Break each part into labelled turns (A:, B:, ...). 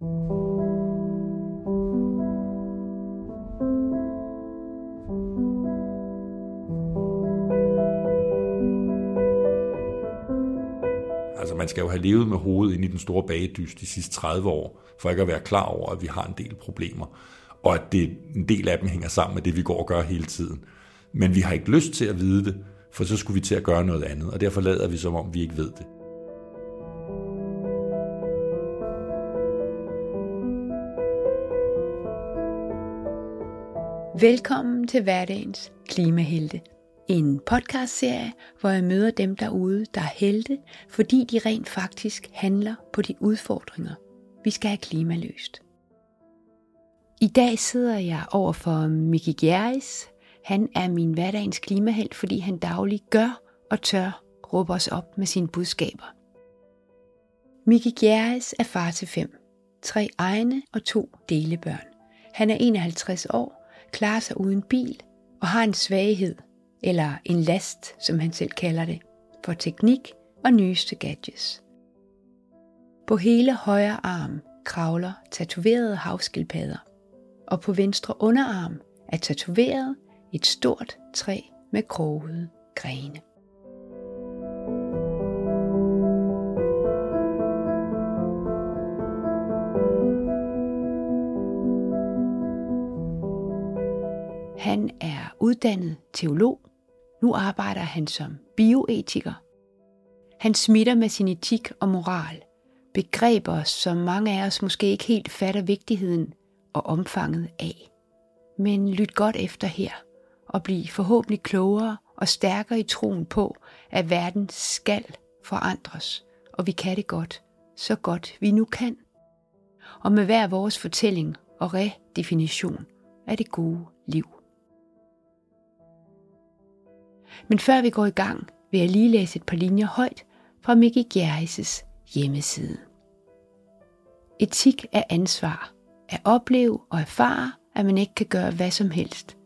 A: Altså man skal jo have levet med hovedet ind i den store bagedyst de sidste 30 år, for ikke at være klar over, at vi har en del problemer, og at det, en del af dem hænger sammen med det, vi går og gør hele tiden. Men vi har ikke lyst til at vide det, for så skulle vi til at gøre noget andet, og derfor lader vi som om, vi ikke ved det.
B: Velkommen til hverdagens klimahelte. En podcastserie, hvor jeg møder dem derude, der er helte, fordi de rent faktisk handler på de udfordringer, vi skal have klimaløst. I dag sidder jeg over for Miki Gjerris. Han er min hverdagens klimahelt, fordi han dagligt gør og tør råbe os op med sine budskaber. Miki Gjerris er far til fem. Tre egne og to delebørn. Han er 51 år, klarer sig uden bil og har en svaghed, eller en last, som han selv kalder det, for teknik og nyeste gadgets. På hele højre arm kravler tatoverede havskildpadder, og på venstre underarm er tatoveret et stort træ med krogede grene. Han er uddannet teolog. Nu arbejder han som bioetiker. Han smitter med sin etik og moral. Begreber, som mange af os måske ikke helt fatter vigtigheden og omfanget af. Men lyt godt efter her og bliv forhåbentlig klogere og stærkere i troen på, at verden skal forandres, og vi kan det godt, så godt vi nu kan. Og med hver vores fortælling og redefinition af det gode liv. Men før vi går i gang, vil jeg lige læse et par linjer højt fra Mickey Gjerrises hjemmeside. Etik er ansvar. At opleve og erfare, at man ikke kan gøre hvad som helst,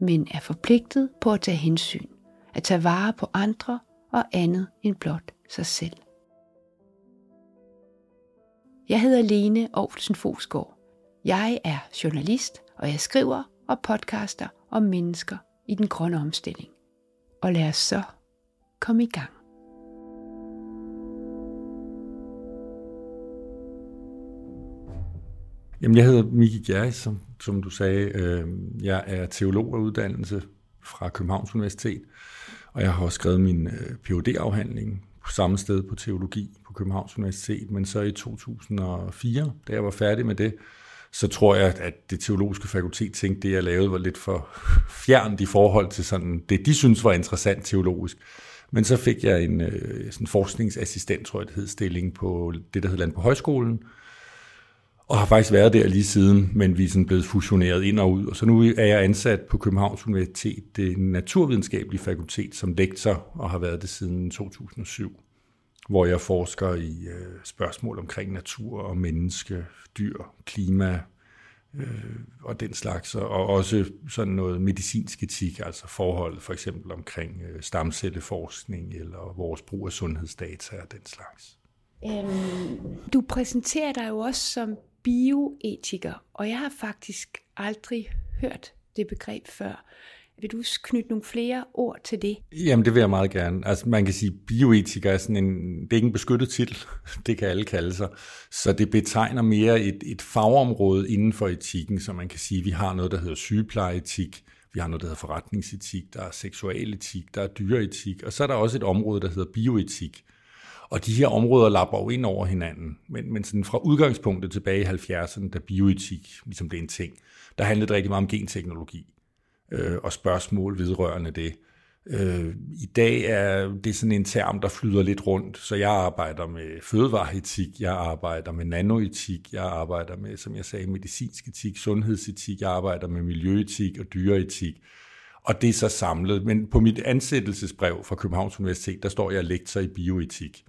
B: men er forpligtet på at tage hensyn, at tage vare på andre og andet end blot sig selv. Jeg hedder Lene Aarhusen Fosgaard. Jeg er journalist, og jeg skriver og podcaster om mennesker i den grønne omstilling og lad os så komme i gang.
A: Jamen, jeg hedder Miki Gjerris, som, som du sagde. Øh, jeg er teolog af uddannelse fra Københavns Universitet, og jeg har også skrevet min øh, phd afhandling på samme sted på teologi på Københavns Universitet, men så i 2004, da jeg var færdig med det, så tror jeg, at det teologiske fakultet tænkte, det jeg lavede var lidt for fjernt i forhold til sådan, det, de synes var interessant teologisk. Men så fik jeg en øh, sådan forskningsassistent, tror jeg det hed, stilling på det, der hed Land på Højskolen, og har faktisk været der lige siden, men vi er sådan blevet fusioneret ind og ud. Og så nu er jeg ansat på Københavns Universitet, det naturvidenskabelige fakultet, som lektor, og har været det siden 2007 hvor jeg forsker i øh, spørgsmål omkring natur og menneske, dyr, klima øh, og den slags, og også sådan noget medicinsk etik, altså forhold for eksempel omkring øh, stamcelleforskning eller vores brug af sundhedsdata og den slags.
B: Øhm, du præsenterer dig jo også som bioetiker, og jeg har faktisk aldrig hørt det begreb før. Vil du knytte nogle flere ord til det?
A: Jamen, det vil jeg meget gerne. Altså, man kan sige, bioetik er sådan en, det er ikke en beskyttet titel, det kan alle kalde sig. Så det betegner mere et, et fagområde inden for etikken, så man kan sige, vi har noget, der hedder sygeplejeetik, vi har noget, der hedder forretningsetik, der er seksualetik, der er dyreetik, og så er der også et område, der hedder bioetik. Og de her områder lapper jo ind over hinanden. Men, men sådan fra udgangspunktet tilbage i 70'erne, da bioetik ligesom det er en ting, der handlede det rigtig meget om genteknologi øh, og spørgsmål vedrørende det. Øh, I dag er det sådan en term, der flyder lidt rundt, så jeg arbejder med fødevareetik, jeg arbejder med nanoetik, jeg arbejder med, som jeg sagde, medicinsk etik, sundhedsetik, jeg arbejder med miljøetik og dyreetik, og det er så samlet. Men på mit ansættelsesbrev fra Københavns Universitet, der står jeg lektor i bioetik.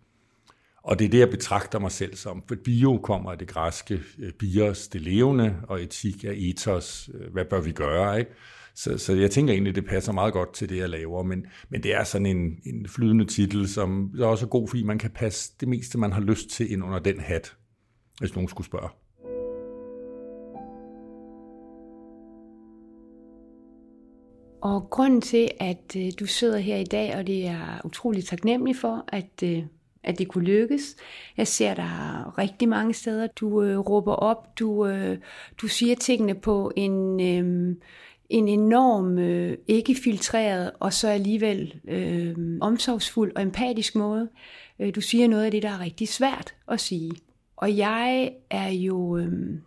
A: Og det er det, jeg betragter mig selv som. For bio kommer af det græske øh, bios, det levende, og etik er ethos, øh, hvad bør vi gøre, ikke? Så, så jeg tænker egentlig, det passer meget godt til det, jeg laver, men, men det er sådan en, en flydende titel, som er også god, fordi man kan passe det meste, man har lyst til ind under den hat, hvis nogen skulle spørge.
B: Og grunden til, at øh, du sidder her i dag, og det er utroligt taknemmelig for, at, øh, at det kunne lykkes. Jeg ser dig rigtig mange steder. Du øh, råber op, du, øh, du siger tingene på en, øh, en enorm, øh, ikke filtreret og så alligevel øh, omsorgsfuld og empatisk måde. Øh, du siger noget af det, der er rigtig svært at sige. Og jeg er jo... Øh,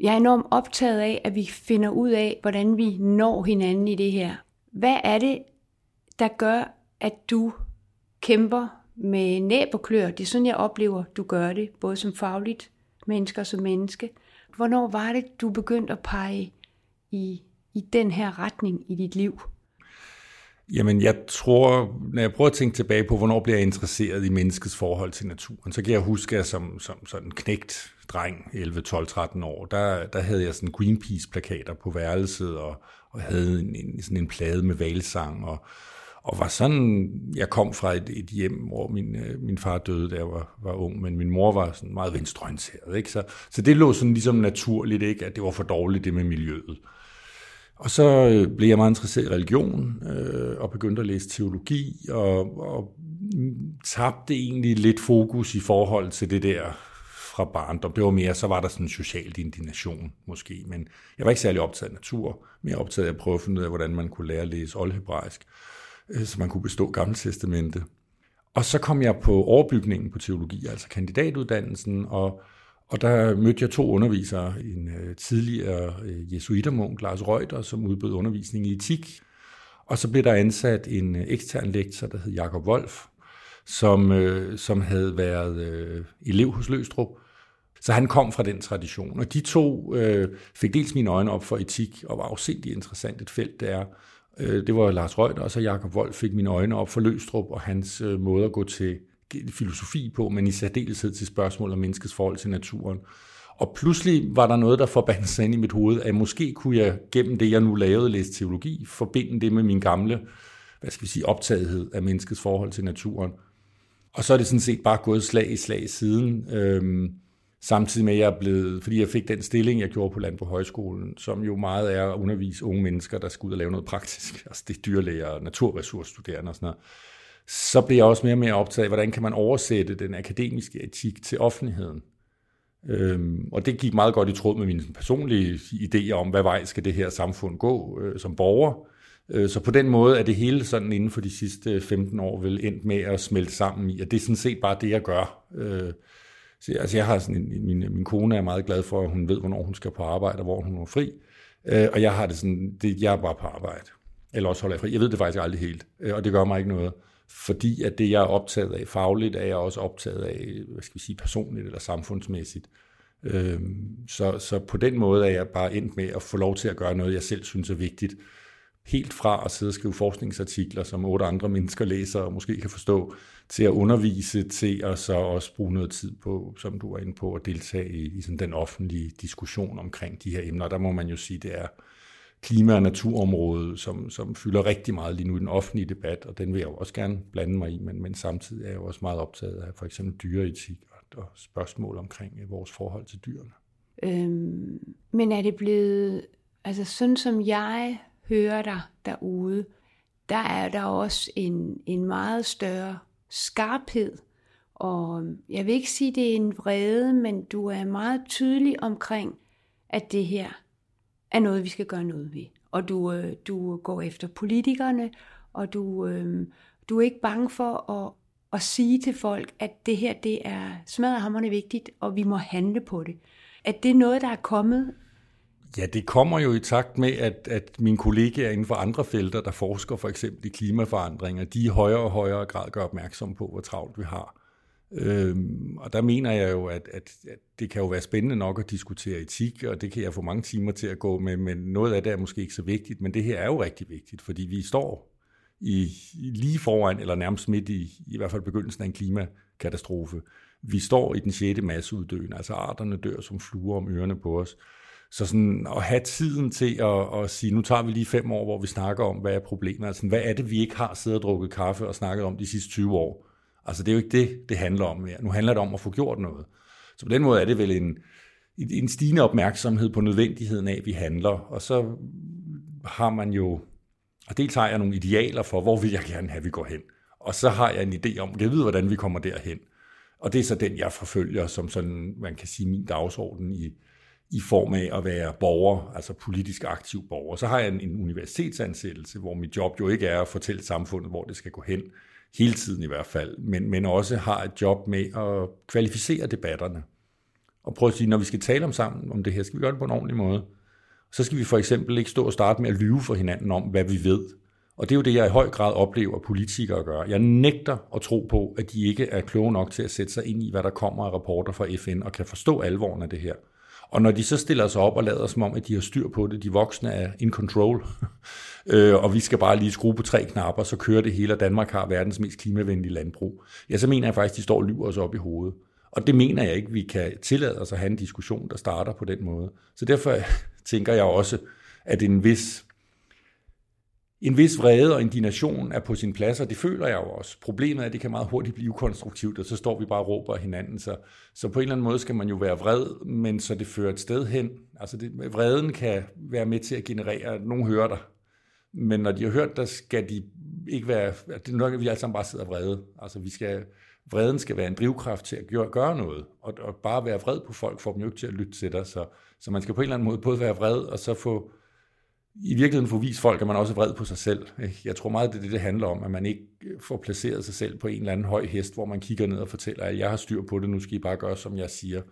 B: jeg er enormt optaget af, at vi finder ud af, hvordan vi når hinanden i det her. Hvad er det, der gør, at du kæmper med næb og klør? Det er sådan, jeg oplever, du gør det, både som fagligt menneske og som menneske. Hvornår var det, du begyndte at pege i, i den her retning i dit liv?
A: Jamen, jeg tror, når jeg prøver at tænke tilbage på, hvornår bliver jeg interesseret i menneskets forhold til naturen, så kan jeg huske, at som, som sådan knægt dreng, 11, 12, 13 år, der, der havde jeg sådan Greenpeace-plakater på værelset, og, og havde en, en, sådan en plade med valsang, og, og var sådan, jeg kom fra et, et hjem, hvor min, øh, min far døde, da jeg var, var ung, men min mor var sådan meget venstreorienteret, ikke? Så, så det lå sådan ligesom naturligt, ikke? At det var for dårligt, det med miljøet. Og så øh, blev jeg meget interesseret i religion, øh, og begyndte at læse teologi, og, og tabte egentlig lidt fokus i forhold til det der fra barndom. Det var mere, så var der sådan en social indignation måske, men jeg var ikke særlig optaget af natur, mere optaget af at prøve at finde ud af, hvordan man kunne lære at læse oldhebraisk, øh, så man kunne bestå Gamle Testamente. Og så kom jeg på overbygningen på teologi, altså kandidatuddannelsen, og og der mødte jeg to undervisere, en øh, tidligere øh, jesuitermunk, Lars Reuter, som udbød undervisning i etik, og så blev der ansat en øh, ekstern lektor, der hed Jakob Wolf, som, øh, som havde været øh, elev hos Løstrup. Så han kom fra den tradition, og de to øh, fik dels mine øjne op for etik, og var afsindig interessant et felt, det er. Øh, det var Lars Reuter, og så Jakob Wolf fik mine øjne op for Løstrup og hans øh, måde at gå til filosofi på, men i særdeleshed til spørgsmål om menneskets forhold til naturen. Og pludselig var der noget, der forbandt sig ind i mit hoved, at måske kunne jeg gennem det, jeg nu lavede, læse teologi, forbinde det med min gamle, hvad skal vi sige, optagethed af menneskets forhold til naturen. Og så er det sådan set bare gået slag i slag siden, øhm, samtidig med, at jeg er blevet, fordi jeg fik den stilling, jeg gjorde på Landbrug Højskolen, som jo meget er at undervise unge mennesker, der skal ud og lave noget praktisk. Altså det er dyrlæger og naturressourcestuderende og sådan noget så bliver jeg også mere og mere optaget af, hvordan kan man oversætte den akademiske etik til offentligheden. Øhm, og det gik meget godt i tråd med mine personlige idéer om, hvad vej skal det her samfund gå øh, som borger. Øh, så på den måde er det hele sådan inden for de sidste 15 år vel endt med at smelte sammen i, og det er sådan set bare det, jeg gør. Øh, så, altså jeg har sådan en, min, min kone er meget glad for, at hun ved, hvornår hun skal på arbejde, og hvor hun er fri. Øh, og jeg har det sådan, det, jeg er bare på arbejde. Eller også holder jeg fri. Jeg ved det faktisk aldrig helt, øh, og det gør mig ikke noget fordi at det, jeg er optaget af fagligt, er jeg også optaget af, hvad skal vi sige, personligt eller samfundsmæssigt. Øhm, så, så på den måde er jeg bare endt med at få lov til at gøre noget, jeg selv synes er vigtigt. Helt fra at sidde og skrive forskningsartikler, som otte andre mennesker læser og måske kan forstå, til at undervise, til at så også bruge noget tid på, som du var inde på, at deltage i, i sådan den offentlige diskussion omkring de her emner. Der må man jo sige, det er, klima- og naturområde, som, som fylder rigtig meget lige nu i den offentlige debat, og den vil jeg jo også gerne blande mig i, men, men samtidig er jeg jo også meget optaget af for eksempel dyreetik og, og spørgsmål omkring øh, vores forhold til dyrene.
B: Øhm, men er det blevet, altså sådan som jeg hører dig derude, der er der også en, en meget større skarphed, og jeg vil ikke sige, det er en vrede, men du er meget tydelig omkring, at det her er noget, vi skal gøre noget ved. Og du, øh, du går efter politikerne, og du, øh, du er ikke bange for at, at sige til folk, at det her det er smadret vigtigt, og vi må handle på det. At det er noget, der er kommet
A: Ja, det kommer jo i takt med, at, at mine kollegaer inden for andre felter, der forsker for eksempel i klimaforandringer, de i højere og højere grad gør opmærksom på, hvor travlt vi har. Øhm, og der mener jeg jo, at, at, at det kan jo være spændende nok at diskutere etik, og det kan jeg få mange timer til at gå med, men noget af det er måske ikke så vigtigt, men det her er jo rigtig vigtigt, fordi vi står i, lige foran, eller nærmest midt i, i hvert fald begyndelsen af en klimakatastrofe. Vi står i den sjette masseuddøen, altså arterne dør som fluer om ørerne på os. Så sådan at have tiden til at, at sige, nu tager vi lige fem år, hvor vi snakker om, hvad er problemet, altså hvad er det, vi ikke har siddet og drukket kaffe og snakket om de sidste 20 år, Altså det er jo ikke det, det handler om mere. Nu handler det om at få gjort noget. Så på den måde er det vel en, en stigende opmærksomhed på nødvendigheden af, at vi handler. Og så har man jo, og dels har jeg nogle idealer for, hvor vil jeg gerne have, vi går hen. Og så har jeg en idé om, jeg ved, hvordan vi kommer derhen. Og det er så den, jeg forfølger som sådan, man kan sige, min dagsorden i, i form af at være borger, altså politisk aktiv borger. Så har jeg en, en universitetsansættelse, hvor mit job jo ikke er at fortælle samfundet, hvor det skal gå hen, hele tiden i hvert fald, men, men også har et job med at kvalificere debatterne. Og prøve at sige, når vi skal tale om sammen om det her, skal vi gøre det på en ordentlig måde. Så skal vi for eksempel ikke stå og starte med at lyve for hinanden om, hvad vi ved. Og det er jo det, jeg i høj grad oplever politikere gøre. Jeg nægter at tro på, at de ikke er kloge nok til at sætte sig ind i, hvad der kommer af rapporter fra FN, og kan forstå alvoren af det her. Og når de så stiller sig op og lader som om, at de har styr på det, de voksne er in control, øh, og vi skal bare lige skrue på tre knapper, så kører det hele, og Danmark har verdens mest klimavenlige landbrug, ja, så mener jeg faktisk, at de står og lyver os op i hovedet. Og det mener jeg ikke, vi kan tillade os at have en diskussion, der starter på den måde. Så derfor tænker jeg også, at en vis en vis vrede og indignation er på sin plads, og det føler jeg jo også. Problemet er, at det kan meget hurtigt blive konstruktivt, og så står vi bare og råber hinanden. Så, så på en eller anden måde skal man jo være vred, men så det fører et sted hen. Altså det, vreden kan være med til at generere, at nogen hører dig. Men når de har hørt dig, skal de ikke være... Det er nok, at vi alle sammen bare sidder vrede. Altså vi skal, vreden skal være en drivkraft til at gøre, gøre noget. Og, og bare være vred på folk får dem jo ikke til at lytte til dig. Så, så man skal på en eller anden måde både være vred, og så få i virkeligheden få vist folk, at man også er vred på sig selv. Jeg tror meget, det er det, det handler om, at man ikke får placeret sig selv på en eller anden høj hest, hvor man kigger ned og fortæller, at jeg har styr på det, nu skal I bare gøre, som jeg siger.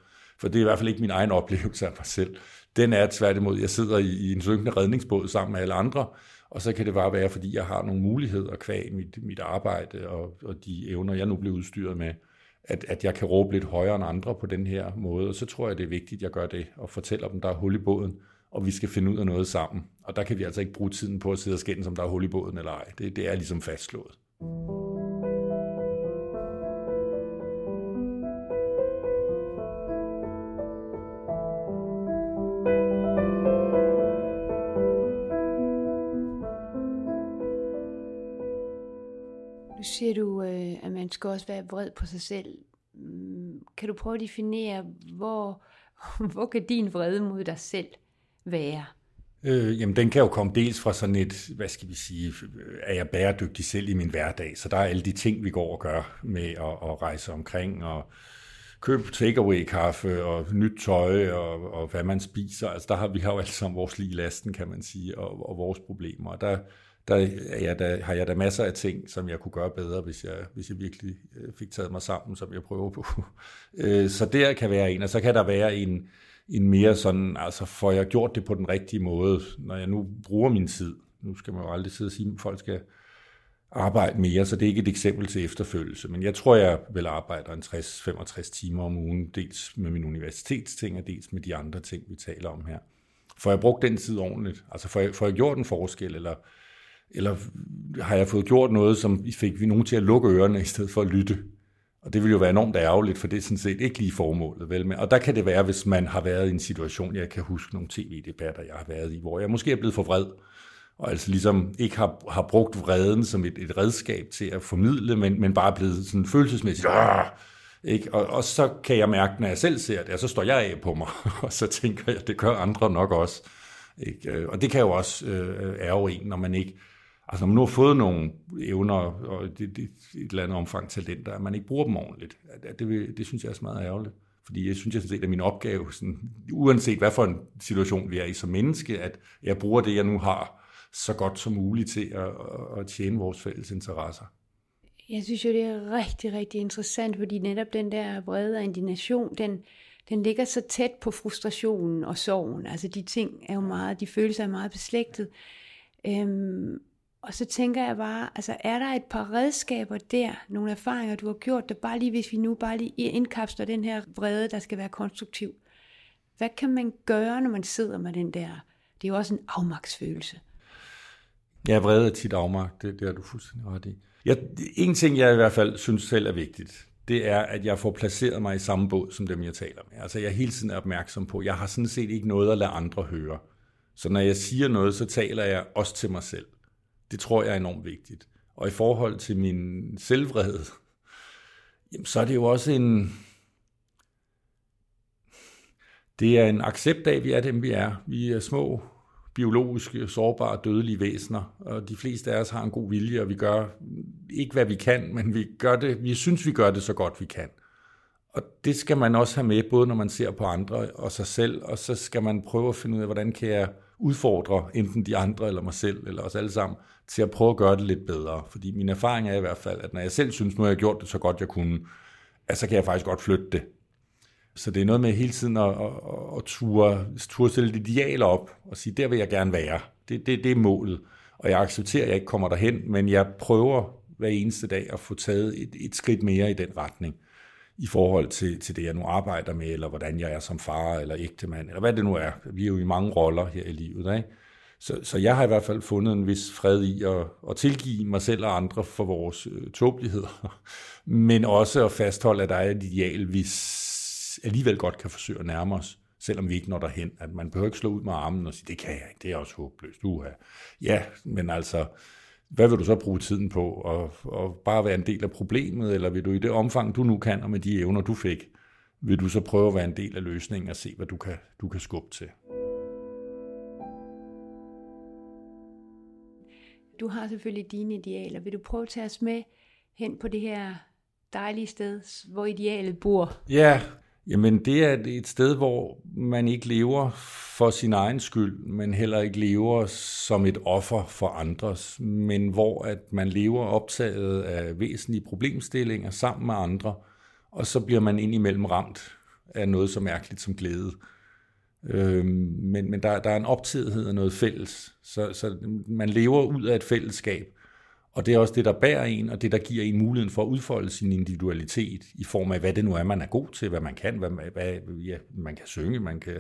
A: For det er i hvert fald ikke min egen oplevelse af mig selv. Den er tværtimod, jeg sidder i en synkende redningsbåd sammen med alle andre, og så kan det bare være, fordi jeg har nogle muligheder kvæg mit, mit arbejde og, og de evner, jeg nu bliver udstyret med, at, at jeg kan råbe lidt højere end andre på den her måde. Og så tror jeg, det er vigtigt, at jeg gør det og fortæller dem, der er hul i båden, og vi skal finde ud af noget sammen. Og der kan vi altså ikke bruge tiden på at sidde og skændes, om der er hul i båden eller ej. Det, det er ligesom fastslået.
B: Nu siger du, øh, at man skal også være vred på sig selv. Mm, kan du prøve at definere, hvor, hvor kan din vrede mod dig selv være?
A: Øh, jamen, den kan jo komme dels fra sådan et, hvad skal vi sige, er jeg bæredygtig selv i min hverdag? Så der er alle de ting, vi går og gør med at, at rejse omkring og købe takeaway-kaffe og nyt tøj og, og hvad man spiser. Altså, der har vi har jo alt sammen vores lige lasten, kan man sige, og, og vores problemer. Og der, der, er jeg da, har jeg da masser af ting, som jeg kunne gøre bedre, hvis jeg, hvis jeg virkelig øh, fik taget mig sammen, som jeg prøver på. Øh, så der kan være en, og så kan der være en, en mere sådan, altså får jeg gjort det på den rigtige måde, når jeg nu bruger min tid. Nu skal man jo aldrig sidde og sige, at folk skal arbejde mere, så det er ikke et eksempel til efterfølgelse. Men jeg tror, jeg vil arbejde en 60-65 timer om ugen, dels med min universitetsting, og dels med de andre ting, vi taler om her. Får jeg brugt den tid ordentligt? Altså får jeg, får jeg gjort en forskel, eller, eller har jeg fået gjort noget, som fik vi nogen til at lukke ørerne, i stedet for at lytte? Og det vil jo være enormt ærgerligt, for det er sådan set ikke lige formålet. Vel? med. Og der kan det være, hvis man har været i en situation, jeg kan huske nogle tv-debatter, jeg har været i, hvor jeg måske er blevet for vred, og altså ligesom ikke har, har brugt vreden som et, et redskab til at formidle, men, men bare blevet sådan følelsesmæssigt, ja, ikke? Og, og så kan jeg mærke, når jeg selv ser det, og så står jeg af på mig, og så tænker jeg, det gør andre nok også. Ikke? Og det kan jo også øh, ærge en, når man ikke Altså når man nu har fået nogle evner og det, det, et eller andet omfang talenter, at man ikke bruger dem ordentligt, det, det, det synes jeg er så meget ærgerligt. Fordi jeg synes, jeg sådan set, at min opgave, sådan, uanset hvad for en situation vi er i som menneske, at jeg bruger det, jeg nu har, så godt som muligt til at, at tjene vores fælles interesser.
B: Jeg synes jo, det er rigtig, rigtig interessant, fordi netop den der vrede og indignation, den, den ligger så tæt på frustrationen og sorgen. Altså de ting er jo meget, de følelser er meget beslægtet. Øhm, og så tænker jeg bare, altså er der et par redskaber der, nogle erfaringer, du har gjort, der bare lige, hvis vi nu bare lige indkapsler den her vrede, der skal være konstruktiv. Hvad kan man gøre, når man sidder med den der, det er jo også en afmagtsfølelse.
A: Ja, vrede er tit afmagt, det, det er du fuldstændig ret i. Jeg, en ting, jeg i hvert fald synes selv er vigtigt, det er, at jeg får placeret mig i samme båd som dem, jeg taler med. Altså, jeg er hele tiden opmærksom på, jeg har sådan set ikke noget at lade andre høre. Så når jeg siger noget, så taler jeg også til mig selv. Det tror jeg er enormt vigtigt. Og i forhold til min selvvrede, jamen, så er det jo også en... Det er en accept af, at vi er dem, vi er. Vi er små biologiske, sårbare, dødelige væsener, og de fleste af os har en god vilje, og vi gør ikke, hvad vi kan, men vi gør det, vi synes, vi gør det så godt, vi kan. Og det skal man også have med, både når man ser på andre og sig selv, og så skal man prøve at finde ud af, hvordan kan jeg udfordre enten de andre eller mig selv, eller os alle sammen, til at prøve at gøre det lidt bedre. Fordi min erfaring er i hvert fald, at når jeg selv synes, nu har jeg gjort det så godt, jeg kunne, at så kan jeg faktisk godt flytte det. Så det er noget med hele tiden at, at, at ture, ture stille et ideal op og sige, der vil jeg gerne være. Det, det, det er målet. Og jeg accepterer, at jeg ikke kommer derhen, men jeg prøver hver eneste dag at få taget et, et skridt mere i den retning i forhold til, til det, jeg nu arbejder med, eller hvordan jeg er som far eller ægtemand, eller hvad det nu er. Vi er jo i mange roller her i livet. Ikke? Så, så jeg har i hvert fald fundet en vis fred i at, at tilgive mig selv og andre for vores øh, tåbeligheder, men også at fastholde, at der er et ideal, vi alligevel godt kan forsøge at nærme os, selvom vi ikke når derhen. At man behøver ikke slå ud med armen og sige, det kan jeg ikke, det er også håbløst. Uha. Ja, men altså, hvad vil du så bruge tiden på? Og, og bare være en del af problemet, eller vil du i det omfang, du nu kan, og med de evner, du fik, vil du så prøve at være en del af løsningen og se, hvad du kan, du kan skubbe til?
B: Du har selvfølgelig dine idealer. Vil du prøve at tage os med hen på det her dejlige sted, hvor idealet bor?
A: Ja, Jamen det er et sted, hvor man ikke lever for sin egen skyld, men heller ikke lever som et offer for andres, men hvor at man lever optaget af væsentlige problemstillinger sammen med andre, og så bliver man indimellem ramt af noget så mærkeligt som glæde. Øh, men men der, der er en optagethed af noget fælles, så, så man lever ud af et fællesskab, og det er også det, der bærer en, og det, der giver en muligheden for at udfolde sin individualitet i form af, hvad det nu er, man er god til, hvad man kan, hvad, hvad ja, man kan synge, man kan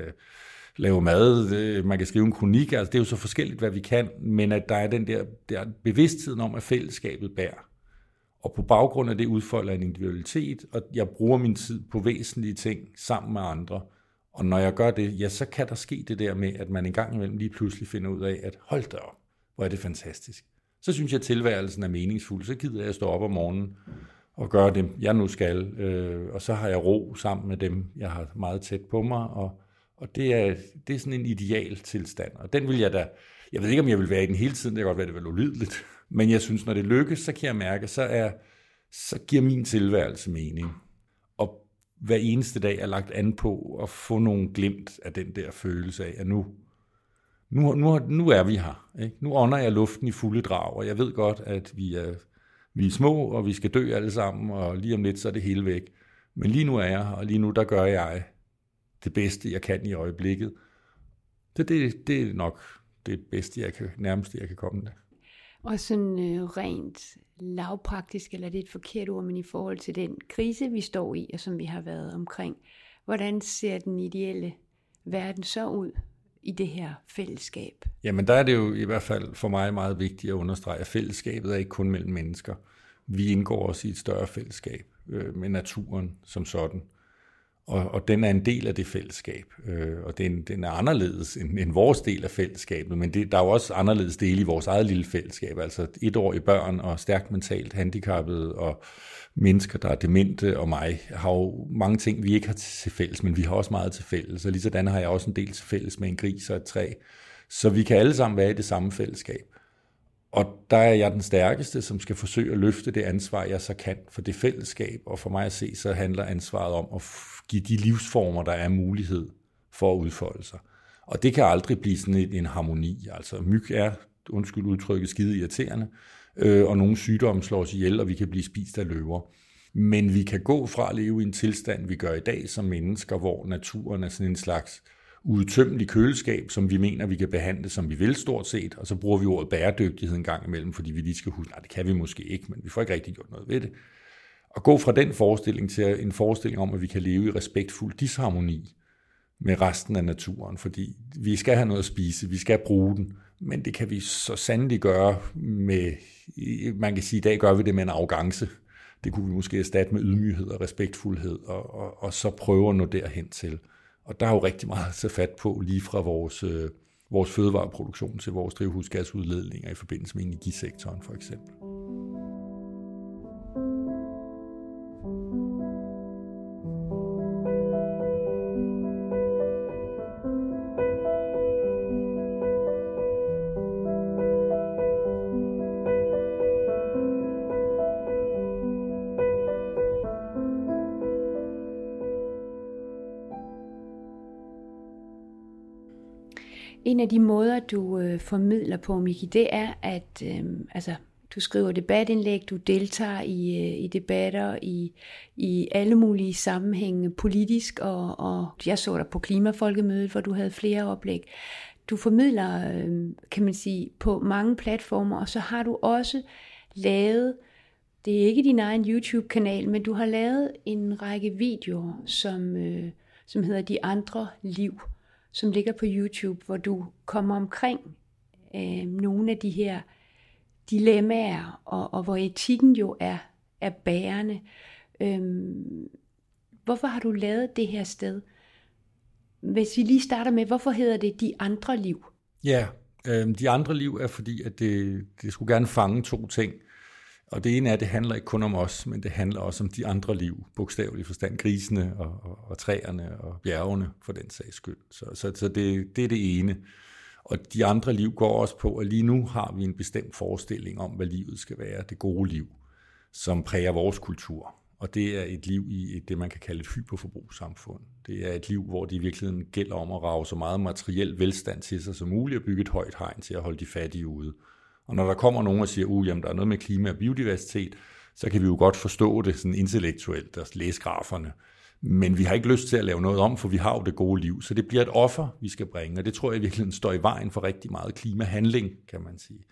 A: lave mad, øh, man kan skrive en kronik, altså det er jo så forskelligt, hvad vi kan, men at der er den der, der bevidstheden om, at fællesskabet bærer. Og på baggrund af det udfolder en individualitet, og jeg bruger min tid på væsentlige ting sammen med andre. Og når jeg gør det, ja, så kan der ske det der med, at man en gang imellem lige pludselig finder ud af, at hold da op, hvor er det fantastisk så synes jeg, at tilværelsen er meningsfuld. Så gider jeg at stå op om morgenen og gøre det, jeg nu skal. Øh, og så har jeg ro sammen med dem, jeg har meget tæt på mig. Og, og det, er, det er sådan en ideal tilstand. Og den vil jeg da, jeg ved ikke, om jeg vil være i den hele tiden, det kan godt være, det vil ulydeligt. Men jeg synes, når det lykkes, så kan jeg mærke, så, er, så giver min tilværelse mening. Hver eneste dag er lagt an på at få nogle glimt af den der følelse af, at nu, nu, nu, nu er vi her. Ikke? Nu ånder jeg luften i fulde drag, og jeg ved godt, at vi er, vi er små, og vi skal dø alle sammen, og lige om lidt, så er det hele væk. Men lige nu er jeg her, og lige nu, der gør jeg det bedste, jeg kan i øjeblikket. Det, det, det er nok det bedste, jeg kan, nærmest jeg kan komme det.
B: Og sådan øh, rent lavpraktisk, eller det er et forkert ord, men i forhold til den krise, vi står i, og som vi har været omkring, hvordan ser den ideelle verden så ud? i det her fællesskab?
A: Jamen der er det jo i hvert fald for mig meget vigtigt at understrege, at fællesskabet er ikke kun mellem mennesker. Vi indgår også i et større fællesskab øh, med naturen som sådan. Og, og den er en del af det fællesskab, øh, og den, den er anderledes end, end vores del af fællesskabet, men det, der er jo også anderledes dele i vores eget lille fællesskab, altså etårige børn og stærkt mentalt handicappede og mennesker, der er demente og mig, har jo mange ting, vi ikke har til fælles, men vi har også meget til fælles, og lige sådan har jeg også en del til fælles med en gris og et træ. Så vi kan alle sammen være i det samme fællesskab. Og der er jeg den stærkeste, som skal forsøge at løfte det ansvar, jeg så kan for det fællesskab. Og for mig at se, så handler ansvaret om at give de livsformer, der er mulighed for at udfolde sig. Og det kan aldrig blive sådan en, en harmoni. Altså myg er, undskyld udtrykket, skide irriterende, øh, og nogle sygdomme slår os ihjel, og vi kan blive spist af løver. Men vi kan gå fra at leve i en tilstand, vi gør i dag som mennesker, hvor naturen er sådan en slags uudtømmelig køleskab, som vi mener, vi kan behandle, som vi vil stort set, og så bruger vi ordet bæredygtighed en gang imellem, fordi vi lige skal huske, nej, det kan vi måske ikke, men vi får ikke rigtig gjort noget ved det. At gå fra den forestilling til en forestilling om, at vi kan leve i respektfuld disharmoni med resten af naturen, fordi vi skal have noget at spise, vi skal bruge den, men det kan vi så sandelig gøre med, man kan sige, i dag gør vi det med en arrogance. Det kunne vi måske erstatte med ydmyghed og respektfuldhed, og, og, og så prøve at nå derhen til. Og der er jo rigtig meget at tage fat på, lige fra vores, øh, vores fødevareproduktion til vores drivhusgasudledninger i forbindelse med energisektoren for eksempel.
B: En af de måder, du øh, formidler på, Miki, det er, at øh, altså, du skriver debatindlæg, du deltager i, øh, i debatter i, i alle mulige sammenhænge, politisk, og, og jeg så dig på Klimafolkemødet, hvor du havde flere oplæg. Du formidler, øh, kan man sige, på mange platformer, og så har du også lavet, det er ikke din egen YouTube-kanal, men du har lavet en række videoer, som, øh, som hedder De Andre Liv, som ligger på YouTube, hvor du kommer omkring øh, nogle af de her dilemmaer, og, og hvor etikken jo er, er bærende. Øhm, hvorfor har du lavet det her sted? Hvis vi lige starter med, hvorfor hedder det De Andre Liv?
A: Ja, øh, De Andre Liv er fordi, at det, det skulle gerne fange to ting. Og det ene er, at det handler ikke kun om os, men det handler også om de andre liv, bogstaveligt forstand, grisene og, og, og træerne og bjergene for den sags skyld. Så, så, så det, det er det ene. Og de andre liv går også på, at lige nu har vi en bestemt forestilling om, hvad livet skal være, det gode liv, som præger vores kultur. Og det er et liv i det, man kan kalde et hyperforbrugssamfund. Det er et liv, hvor det i virkeligheden gælder om at rave så meget materiel velstand til sig som muligt og bygge et højt hegn til at holde de fattige ude. Og når der kommer nogen og siger, at uh, der er noget med klima og biodiversitet, så kan vi jo godt forstå det sådan intellektuelt og læse graferne. Men vi har ikke lyst til at lave noget om, for vi har jo det gode liv. Så det bliver et offer, vi skal bringe, og det tror jeg virkelig står i vejen for rigtig meget klimahandling, kan man sige.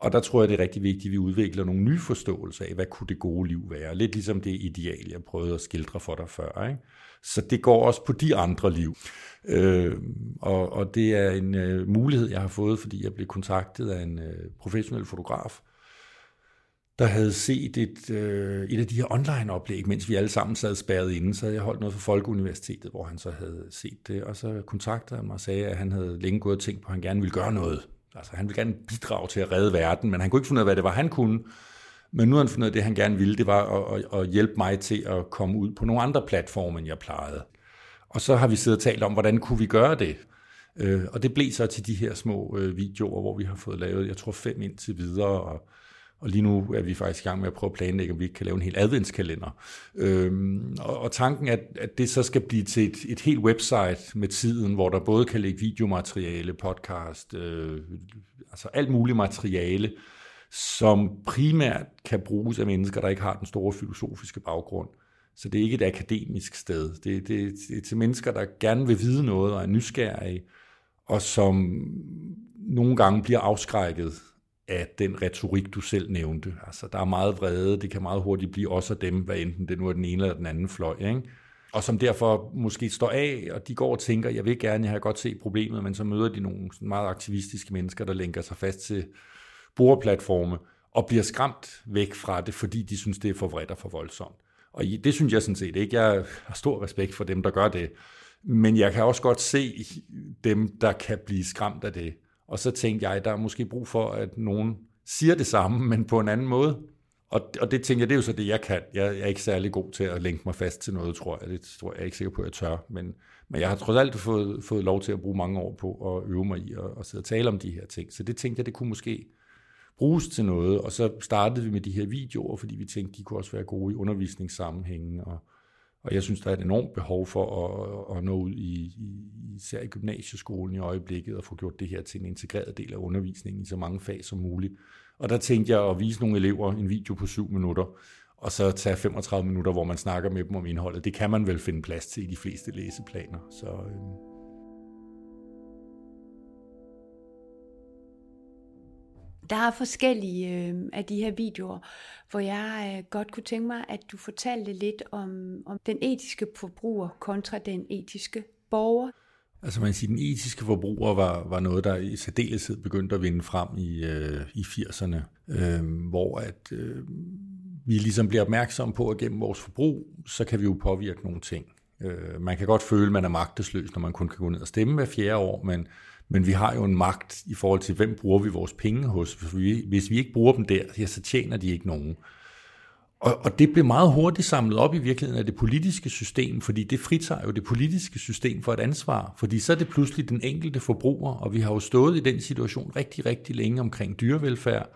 A: Og der tror jeg, det er rigtig vigtigt, at vi udvikler nogle nye forståelser af, hvad kunne det gode liv være. Lidt ligesom det ideal, jeg prøvede at skildre for dig før. Ikke? Så det går også på de andre liv. Øh, og, og det er en øh, mulighed, jeg har fået, fordi jeg blev kontaktet af en øh, professionel fotograf, der havde set et, øh, et af de her online-oplæg, mens vi alle sammen sad spærret inde. Så jeg holdt noget for Folkeuniversitetet, hvor han så havde set det. Og så kontaktede han mig og sagde, at han havde længe gået og tænkt på, at han gerne ville gøre noget. Altså han ville gerne bidrage til at redde verden, men han kunne ikke finde ud af, hvad det var, han kunne. Men nu har han fundet ud af, at det han gerne ville, det var at, at, at hjælpe mig til at komme ud på nogle andre platforme, end jeg plejede. Og så har vi siddet og talt om, hvordan kunne vi gøre det? Øh, og det blev så til de her små øh, videoer, hvor vi har fået lavet, jeg tror fem indtil videre, og og lige nu er vi faktisk i gang med at prøve at planlægge, om vi ikke kan lave en hel adventskalender. Øhm, og, og tanken er, at det så skal blive til et, et helt website med tiden, hvor der både kan ligge videomateriale, podcast, øh, altså alt muligt materiale, som primært kan bruges af mennesker, der ikke har den store filosofiske baggrund. Så det er ikke et akademisk sted. Det, det, det er til mennesker, der gerne vil vide noget og er nysgerrige, og som nogle gange bliver afskrækket af den retorik, du selv nævnte. Altså, der er meget vrede, det kan meget hurtigt blive også af dem, hvad enten det nu er den ene eller den anden fløj, ikke? og som derfor måske står af, og de går og tænker, jeg vil gerne, jeg har godt set problemet, men så møder de nogle sådan meget aktivistiske mennesker, der lænker sig fast til brugerplatforme, og bliver skræmt væk fra det, fordi de synes, det er for vredt og for voldsomt. Og det synes jeg sådan set ikke. Jeg har stor respekt for dem, der gør det. Men jeg kan også godt se dem, der kan blive skræmt af det. Og så tænkte jeg, der er måske brug for, at nogen siger det samme, men på en anden måde. Og, og det tænker jeg, det er jo så det, jeg kan. Jeg, jeg er ikke særlig god til at lænke mig fast til noget, tror jeg. Det tror jeg, jeg er ikke sikker på, at jeg tør. Men, men jeg har trods alt fået, fået lov til at bruge mange år på at øve mig i at, at sidde og tale om de her ting. Så det tænkte jeg, det kunne måske bruges til noget. Og så startede vi med de her videoer, fordi vi tænkte, de kunne også være gode i undervisningssammenhængen. Og, og jeg synes, der er et enormt behov for at, at nå ud i, i, især i gymnasieskolen i øjeblikket, og få gjort det her til en integreret del af undervisningen i så mange fag som muligt. Og der tænkte jeg at vise nogle elever en video på syv minutter, og så tage 35 minutter, hvor man snakker med dem om indholdet. Det kan man vel finde plads til i de fleste læseplaner. Så, øh,
B: Der er forskellige øh, af de her videoer, hvor jeg øh, godt kunne tænke mig, at du fortalte lidt om, om den etiske forbruger kontra den etiske borger.
A: Altså man kan sige, den etiske forbruger var, var noget, der i særdeleshed begyndte at vinde frem i, øh, i 80'erne, øh, hvor at øh, vi ligesom bliver opmærksomme på, at gennem vores forbrug, så kan vi jo påvirke nogle ting. Øh, man kan godt føle, at man er magtesløs, når man kun kan gå ned og stemme hver fjerde år, men men vi har jo en magt i forhold til, hvem bruger vi vores penge hos. Hvis vi, hvis vi ikke bruger dem der, ja, så tjener de ikke nogen. Og, og det blev meget hurtigt samlet op i virkeligheden af det politiske system, fordi det fritager jo det politiske system for et ansvar, fordi så er det pludselig den enkelte forbruger, og vi har jo stået i den situation rigtig, rigtig længe omkring dyrevelfærd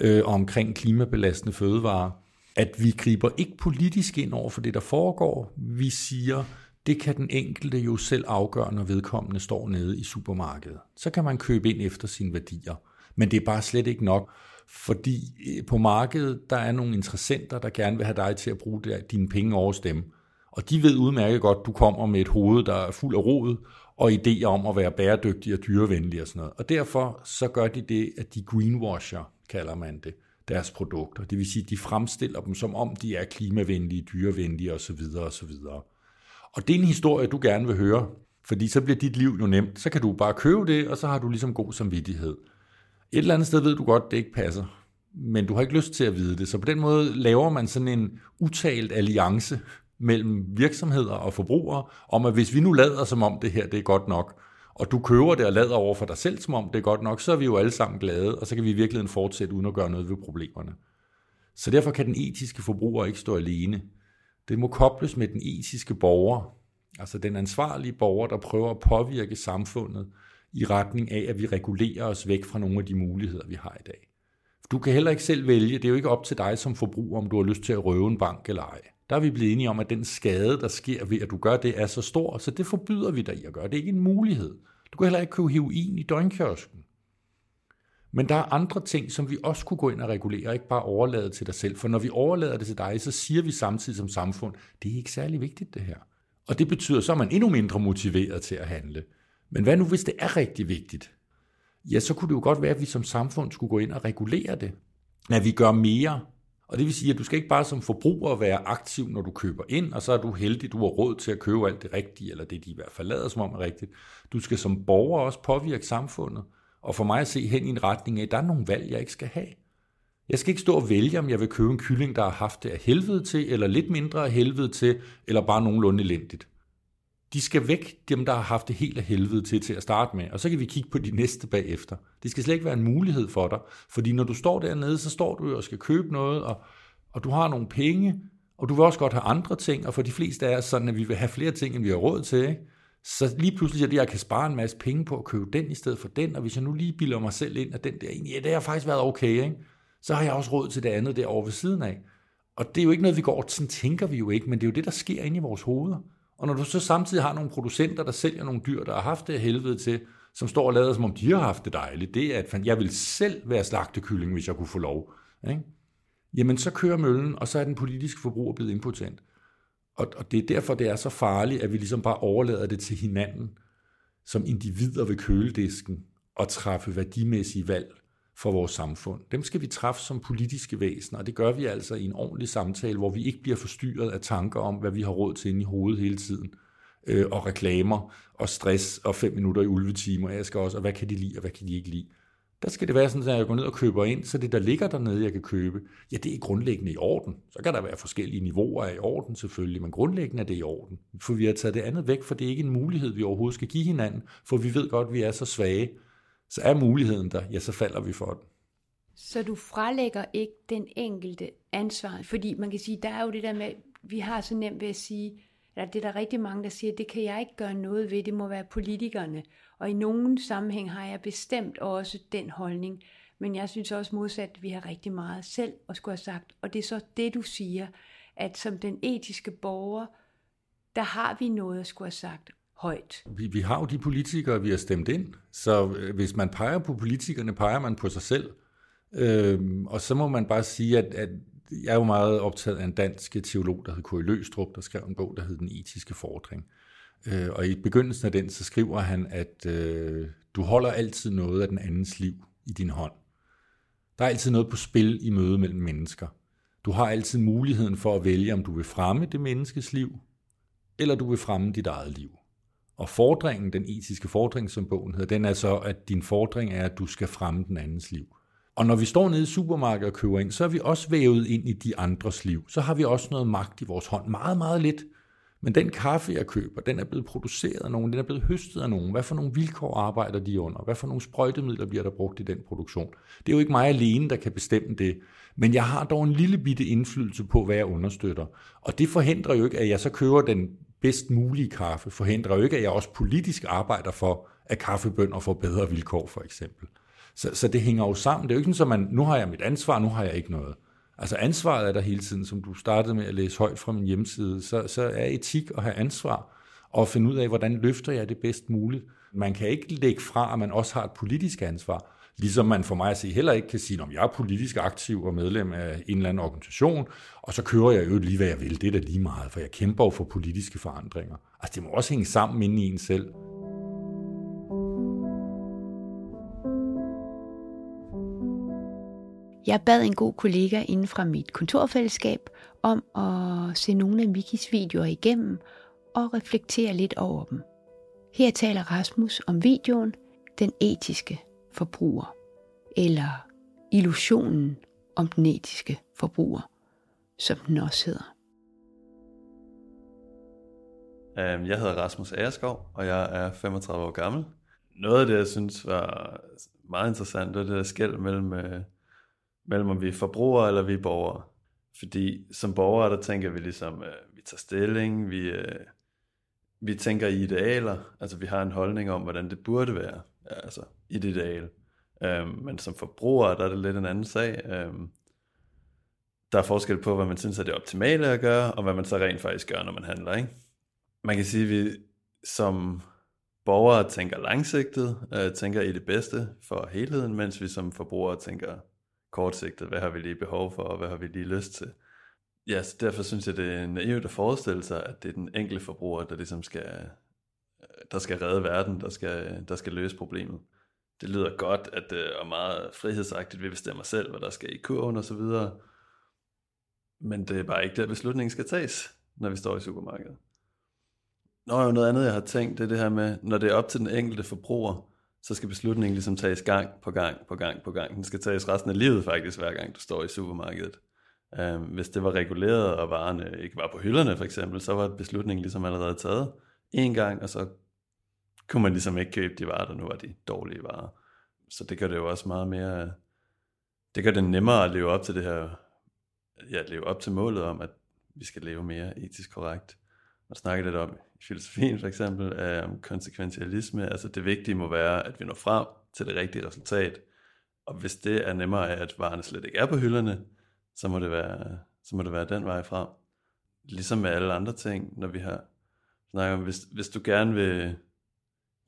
A: øh, og omkring klimabelastende fødevarer, at vi griber ikke politisk ind over for det, der foregår. Vi siger, det kan den enkelte jo selv afgøre, når vedkommende står nede i supermarkedet. Så kan man købe ind efter sine værdier. Men det er bare slet ikke nok, fordi øh, på markedet, der er nogle interessenter, der gerne vil have dig til at bruge dine penge over dem. Og de ved udmærket godt, at du kommer med et hoved, der er fuld af rod, og idéer om at være bæredygtig og dyrevenlig og sådan noget. Og derfor så gør de det, at de greenwasher, kalder man det, deres produkter. Det vil sige, at de fremstiller dem, som om de er klimavenlige, dyrevenlige osv. osv. Og det er en historie, du gerne vil høre, fordi så bliver dit liv jo nemt. Så kan du bare købe det, og så har du ligesom god samvittighed. Et eller andet sted ved du godt, det ikke passer, men du har ikke lyst til at vide det. Så på den måde laver man sådan en utalt alliance mellem virksomheder og forbrugere, om at hvis vi nu lader som om det her det er godt nok, og du køber det og lader over for dig selv som om det er godt nok, så er vi jo alle sammen glade, og så kan vi i virkeligheden fortsætte uden at gøre noget ved problemerne. Så derfor kan den etiske forbruger ikke stå alene. Det må kobles med den etiske borger, altså den ansvarlige borger, der prøver at påvirke samfundet i retning af, at vi regulerer os væk fra nogle af de muligheder, vi har i dag. Du kan heller ikke selv vælge, det er jo ikke op til dig som forbruger, om du har lyst til at røve en bank eller ej. Der er vi blevet enige om, at den skade, der sker ved, at du gør det, er så stor, så det forbyder vi dig i at gøre. Det er ikke en mulighed. Du kan heller ikke købe heroin i døgnkiosken. Men der er andre ting, som vi også kunne gå ind og regulere, ikke bare overlade til dig selv. For når vi overlader det til dig, så siger vi samtidig som samfund, det er ikke særlig vigtigt det her. Og det betyder, så er man endnu mindre motiveret til at handle. Men hvad nu, hvis det er rigtig vigtigt? Ja, så kunne det jo godt være, at vi som samfund skulle gå ind og regulere det. At vi gør mere. Og det vil sige, at du skal ikke bare som forbruger være aktiv, når du køber ind, og så er du heldig, du har råd til at købe alt det rigtige, eller det de i hvert fald lader som om er rigtigt. Du skal som borger også påvirke samfundet, og for mig at se hen i en retning af, at der er nogle valg, jeg ikke skal have. Jeg skal ikke stå og vælge, om jeg vil købe en kylling, der har haft det af helvede til, eller lidt mindre af helvede til, eller bare nogenlunde elendigt de skal væk, dem der har haft det helt af helvede til til at starte med, og så kan vi kigge på de næste bagefter. Det skal slet ikke være en mulighed for dig, fordi når du står dernede, så står du og skal købe noget, og, og du har nogle penge, og du vil også godt have andre ting, og for de fleste af os sådan, at vi vil have flere ting, end vi har råd til, ikke? Så lige pludselig er det, at jeg kan spare en masse penge på at købe den i stedet for den, og hvis jeg nu lige bilder mig selv ind, at den der egentlig, ja, det har faktisk været okay, ikke? så har jeg også råd til det andet derovre ved siden af. Og det er jo ikke noget, vi går, sådan tænker vi jo ikke, men det er jo det, der sker inde i vores hoveder. Og når du så samtidig har nogle producenter, der sælger nogle dyr, der har haft det helvede til, som står og lader, som om de har haft det dejligt, det er, at jeg vil selv være slagtekylling, hvis jeg kunne få lov. Ikke? Jamen, så kører møllen, og så er den politiske forbruger blevet impotent. Og, og det er derfor, det er så farligt, at vi ligesom bare overlader det til hinanden, som individer ved køledisken, og træffe værdimæssige valg for vores samfund. Dem skal vi træffe som politiske væsener, og det gør vi altså i en ordentlig samtale, hvor vi ikke bliver forstyrret af tanker om, hvad vi har råd til inde i hovedet hele tiden, øh, og reklamer, og stress, og fem minutter i ulvetimer, jeg skal også, og hvad kan de lide, og hvad kan de ikke lide. Der skal det være sådan, at jeg går ned og køber ind, så det, der ligger dernede, jeg kan købe, ja, det er grundlæggende i orden. Så kan der være forskellige niveauer af i orden selvfølgelig, men grundlæggende er det i orden. For vi har taget det andet væk, for det er ikke en mulighed, vi overhovedet skal give hinanden, for vi ved godt, at vi er så svage, så er muligheden der, ja, så falder vi for den.
B: Så du frelægger ikke den enkelte ansvar, fordi man kan sige, der er jo det der med, vi har så nemt ved at sige, eller det er der rigtig mange, der siger, det kan jeg ikke gøre noget ved, det må være politikerne. Og i nogen sammenhæng har jeg bestemt også den holdning, men jeg synes også modsat, at vi har rigtig meget selv at skulle have sagt. Og det er så det, du siger, at som den etiske borger, der har vi noget at skulle have sagt højt.
A: Vi, vi har jo de politikere, vi har stemt ind, så øh, hvis man peger på politikerne, peger man på sig selv. Øhm, og så må man bare sige, at, at jeg er jo meget optaget af en dansk teolog, der hed K.I. Løstrup, der skrev en bog, der hed Den etiske fordring. Øh, og i begyndelsen af den, så skriver han, at øh, du holder altid noget af den andens liv i din hånd. Der er altid noget på spil i møde mellem mennesker. Du har altid muligheden for at vælge, om du vil fremme det menneskes liv, eller du vil fremme dit eget liv. Og fordringen, den etiske fordring, som bogen hedder, den er så, at din fordring er, at du skal fremme den andens liv. Og når vi står nede i supermarkedet og køber ind, så er vi også vævet ind i de andres liv. Så har vi også noget magt i vores hånd. Meget, meget lidt. Men den kaffe, jeg køber, den er blevet produceret af nogen, den er blevet høstet af nogen. Hvad for nogle vilkår arbejder de under? Hvad for nogle sprøjtemidler bliver der brugt i den produktion? Det er jo ikke mig alene, der kan bestemme det. Men jeg har dog en lille bitte indflydelse på, hvad jeg understøtter. Og det forhindrer jo ikke, at jeg så køber den bedst mulige kaffe, forhindrer jo ikke, at jeg også politisk arbejder for, at kaffebønder får bedre vilkår, for eksempel. Så, så det hænger jo sammen. Det er jo ikke sådan, at man, nu har jeg mit ansvar, nu har jeg ikke noget. Altså ansvaret er der hele tiden, som du startede med at læse højt fra min hjemmeside, så, så er etik at have ansvar. og finde ud af, hvordan løfter jeg det bedst muligt. Man kan ikke lægge fra, at man også har et politisk ansvar. Ligesom man for mig at se heller ikke kan sige, om jeg er politisk aktiv og medlem af en eller anden organisation, og så kører jeg jo lige, hvad jeg vil. Det er da lige meget, for jeg kæmper jo for politiske forandringer. Altså det må også hænge sammen inde i en selv.
B: Jeg bad en god kollega inden fra mit kontorfællesskab om at se nogle af Mikis videoer igennem og reflektere lidt over dem. Her taler Rasmus om videoen Den etiske forbruger, eller illusionen om den etiske forbruger, som den også hedder.
C: Øhm, jeg hedder Rasmus Agerskov, og jeg er 35 år gammel. Noget af det, jeg synes var meget interessant, det var det der skæld mellem, øh, mellem om vi er forbrugere eller vi er borgere. Fordi som borgere, der tænker vi ligesom, øh, vi tager stilling, vi, øh, vi tænker i idealer, altså vi har en holdning om, hvordan det burde være, altså et ideal. Øhm, men som forbrugere, der er det lidt en anden sag. Øhm, der er forskel på, hvad man synes er det optimale at gøre, og hvad man så rent faktisk gør, når man handler. Ikke? Man kan sige, at vi som borgere tænker langsigtet, øh, tænker i det bedste for helheden, mens vi som forbrugere tænker kortsigtet, hvad har vi lige behov for, og hvad har vi lige lyst til. Ja, så derfor synes jeg, det er naivt at forestille sig, at det er den enkelte forbruger, der ligesom skal, der skal redde verden, der skal, der skal løse problemet. Det lyder godt, at øh, det er meget frihedsagtigt, vi bestemmer selv, hvad der skal i kurven og så videre. Men det er bare ikke der, beslutningen skal tages, når vi står i supermarkedet. Nå, jo noget andet, jeg har tænkt, det er det her med, når det er op til den enkelte forbruger, så skal beslutningen ligesom tages gang på gang på gang på gang. Den skal tages resten af livet faktisk, hver gang du står i supermarkedet. Øhm, hvis det var reguleret, og varerne ikke var på hylderne for eksempel, så var beslutningen ligesom allerede taget en gang, og så kunne man ligesom ikke købe de varer, der nu var de dårlige varer. Så det gør det jo også meget mere, det gør det nemmere at leve op til det her, ja, at leve op til målet om, at vi skal leve mere etisk korrekt. Og snakke lidt om filosofien for eksempel, øh, om konsekventialisme, altså det vigtige må være, at vi når frem til det rigtige resultat. Og hvis det er nemmere at varerne slet ikke er på hylderne, så må det være, så må det være den vej frem. Ligesom med alle andre ting, når vi har snakket om, hvis, hvis du gerne vil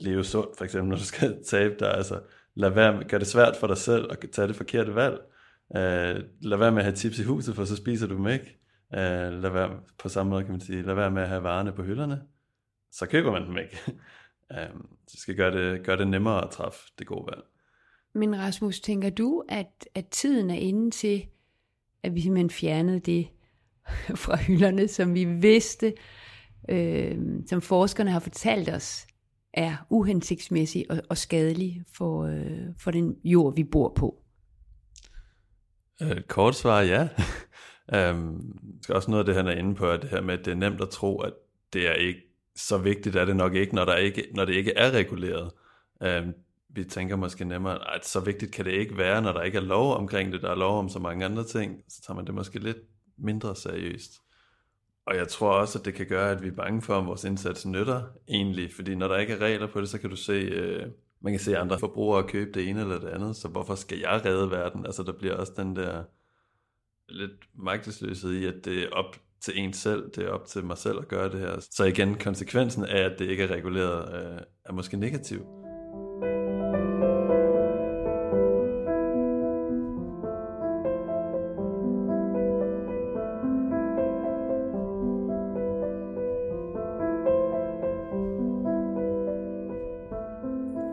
C: leve sundt, for eksempel, når du skal tabe dig, altså lad være med, gør det svært for dig selv at tage det forkerte valg. Uh, lad være med at have tips i huset, for så spiser du dem ikke. Uh, lad være, på samme måde kan man sige, lad være med at have varerne på hylderne, så køber man dem ikke. Uh, så skal gøre det, gøre det nemmere at træffe det gode valg.
B: Men Rasmus, tænker du, at, at tiden er inde til, at vi simpelthen fjernede det fra hylderne, som vi vidste, øh, som forskerne har fortalt os, er uhensigtsmæssig og, og skadelig for, øh, for den jord, vi bor på?
C: Et kort svar ja. um, skal også noget af det, han er inde på, at det her med, at det er nemt at tro, at det er ikke så vigtigt, er det nok ikke, når, der ikke, når det ikke er reguleret. Um, vi tænker måske nemmere, at så vigtigt kan det ikke være, når der ikke er lov omkring det, der er lov om så mange andre ting, så tager man det måske lidt mindre seriøst. Og jeg tror også, at det kan gøre, at vi er bange for, om vores indsats nytter egentlig. Fordi når der ikke er regler på det, så kan du se, øh, man kan se andre forbrugere købe det ene eller det andet. Så hvorfor skal jeg redde verden? Altså der bliver også den der lidt magtesløshed i, at det er op til en selv, det er op til mig selv at gøre det her. Så igen, konsekvensen af, at det ikke er reguleret, øh, er måske negativ.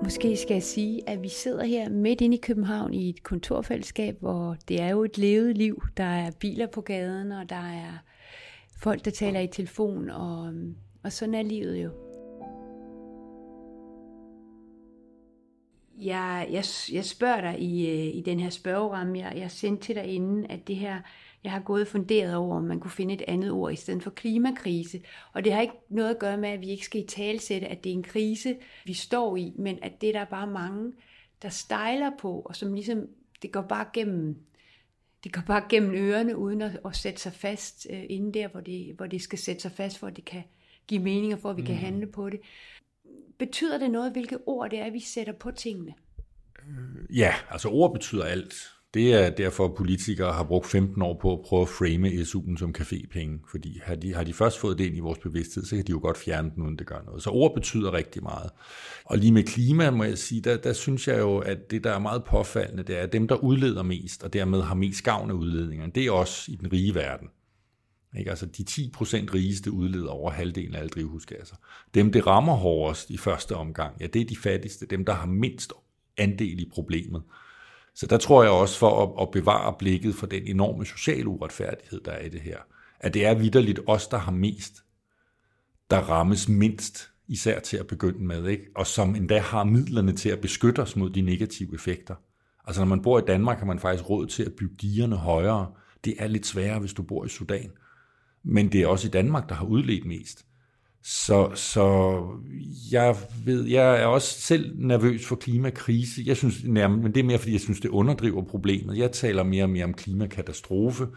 B: Måske skal jeg sige, at vi sidder her midt inde i København i et kontorfællesskab, hvor det er jo et levet liv. Der er biler på gaden, og der er folk, der taler i telefon, og, og sådan er livet jo. Jeg, jeg, jeg spørger dig i, øh, i den her spørgeramme, jeg, jeg sendte til dig inden, at det her jeg har gået og funderet over, om man kunne finde et andet ord i stedet for klimakrise. Og det har ikke noget at gøre med, at vi ikke skal i talsætte, at det er en krise, vi står i, men at det der er bare mange, der stejler på, og som ligesom, det går bare gennem, det går bare gennem ørerne, uden at, at sætte sig fast øh, inden der, hvor det, hvor det skal sætte sig fast, for at det kan give mening, og for at vi mm. kan handle på det. Betyder det noget, hvilke ord det er, vi sætter på tingene?
A: Ja, altså ord betyder alt det er derfor, at politikere har brugt 15 år på at prøve at frame SU'en som cafépenge, fordi har de, har de først fået det ind i vores bevidsthed, så kan de jo godt fjerne den, uden det gør noget. Så ord betyder rigtig meget. Og lige med klima, må jeg sige, der, der synes jeg jo, at det, der er meget påfaldende, det er, at dem, der udleder mest, og dermed har mest gavn af udledningerne, det er også i den rige verden. Ikke? Altså de 10% rigeste udleder over halvdelen af alle drivhusgasser. Dem, det rammer hårdest i første omgang, ja, det er de fattigste, dem, der har mindst andel i problemet. Så der tror jeg også for at, at bevare blikket for den enorme sociale uretfærdighed, der er i det her, at det er vidderligt os, der har mest, der rammes mindst, især til at begynde med, ikke? og som endda har midlerne til at beskytte os mod de negative effekter. Altså når man bor i Danmark, har man faktisk råd til at bygge digerne højere. Det er lidt sværere, hvis du bor i Sudan. Men det er også i Danmark, der har udledt mest. Så, så jeg ved, jeg er også selv nervøs for klimakrise. Jeg synes nærmest, men det er mere, fordi jeg synes, det underdriver problemet. Jeg taler mere og mere om klimakatastrofe.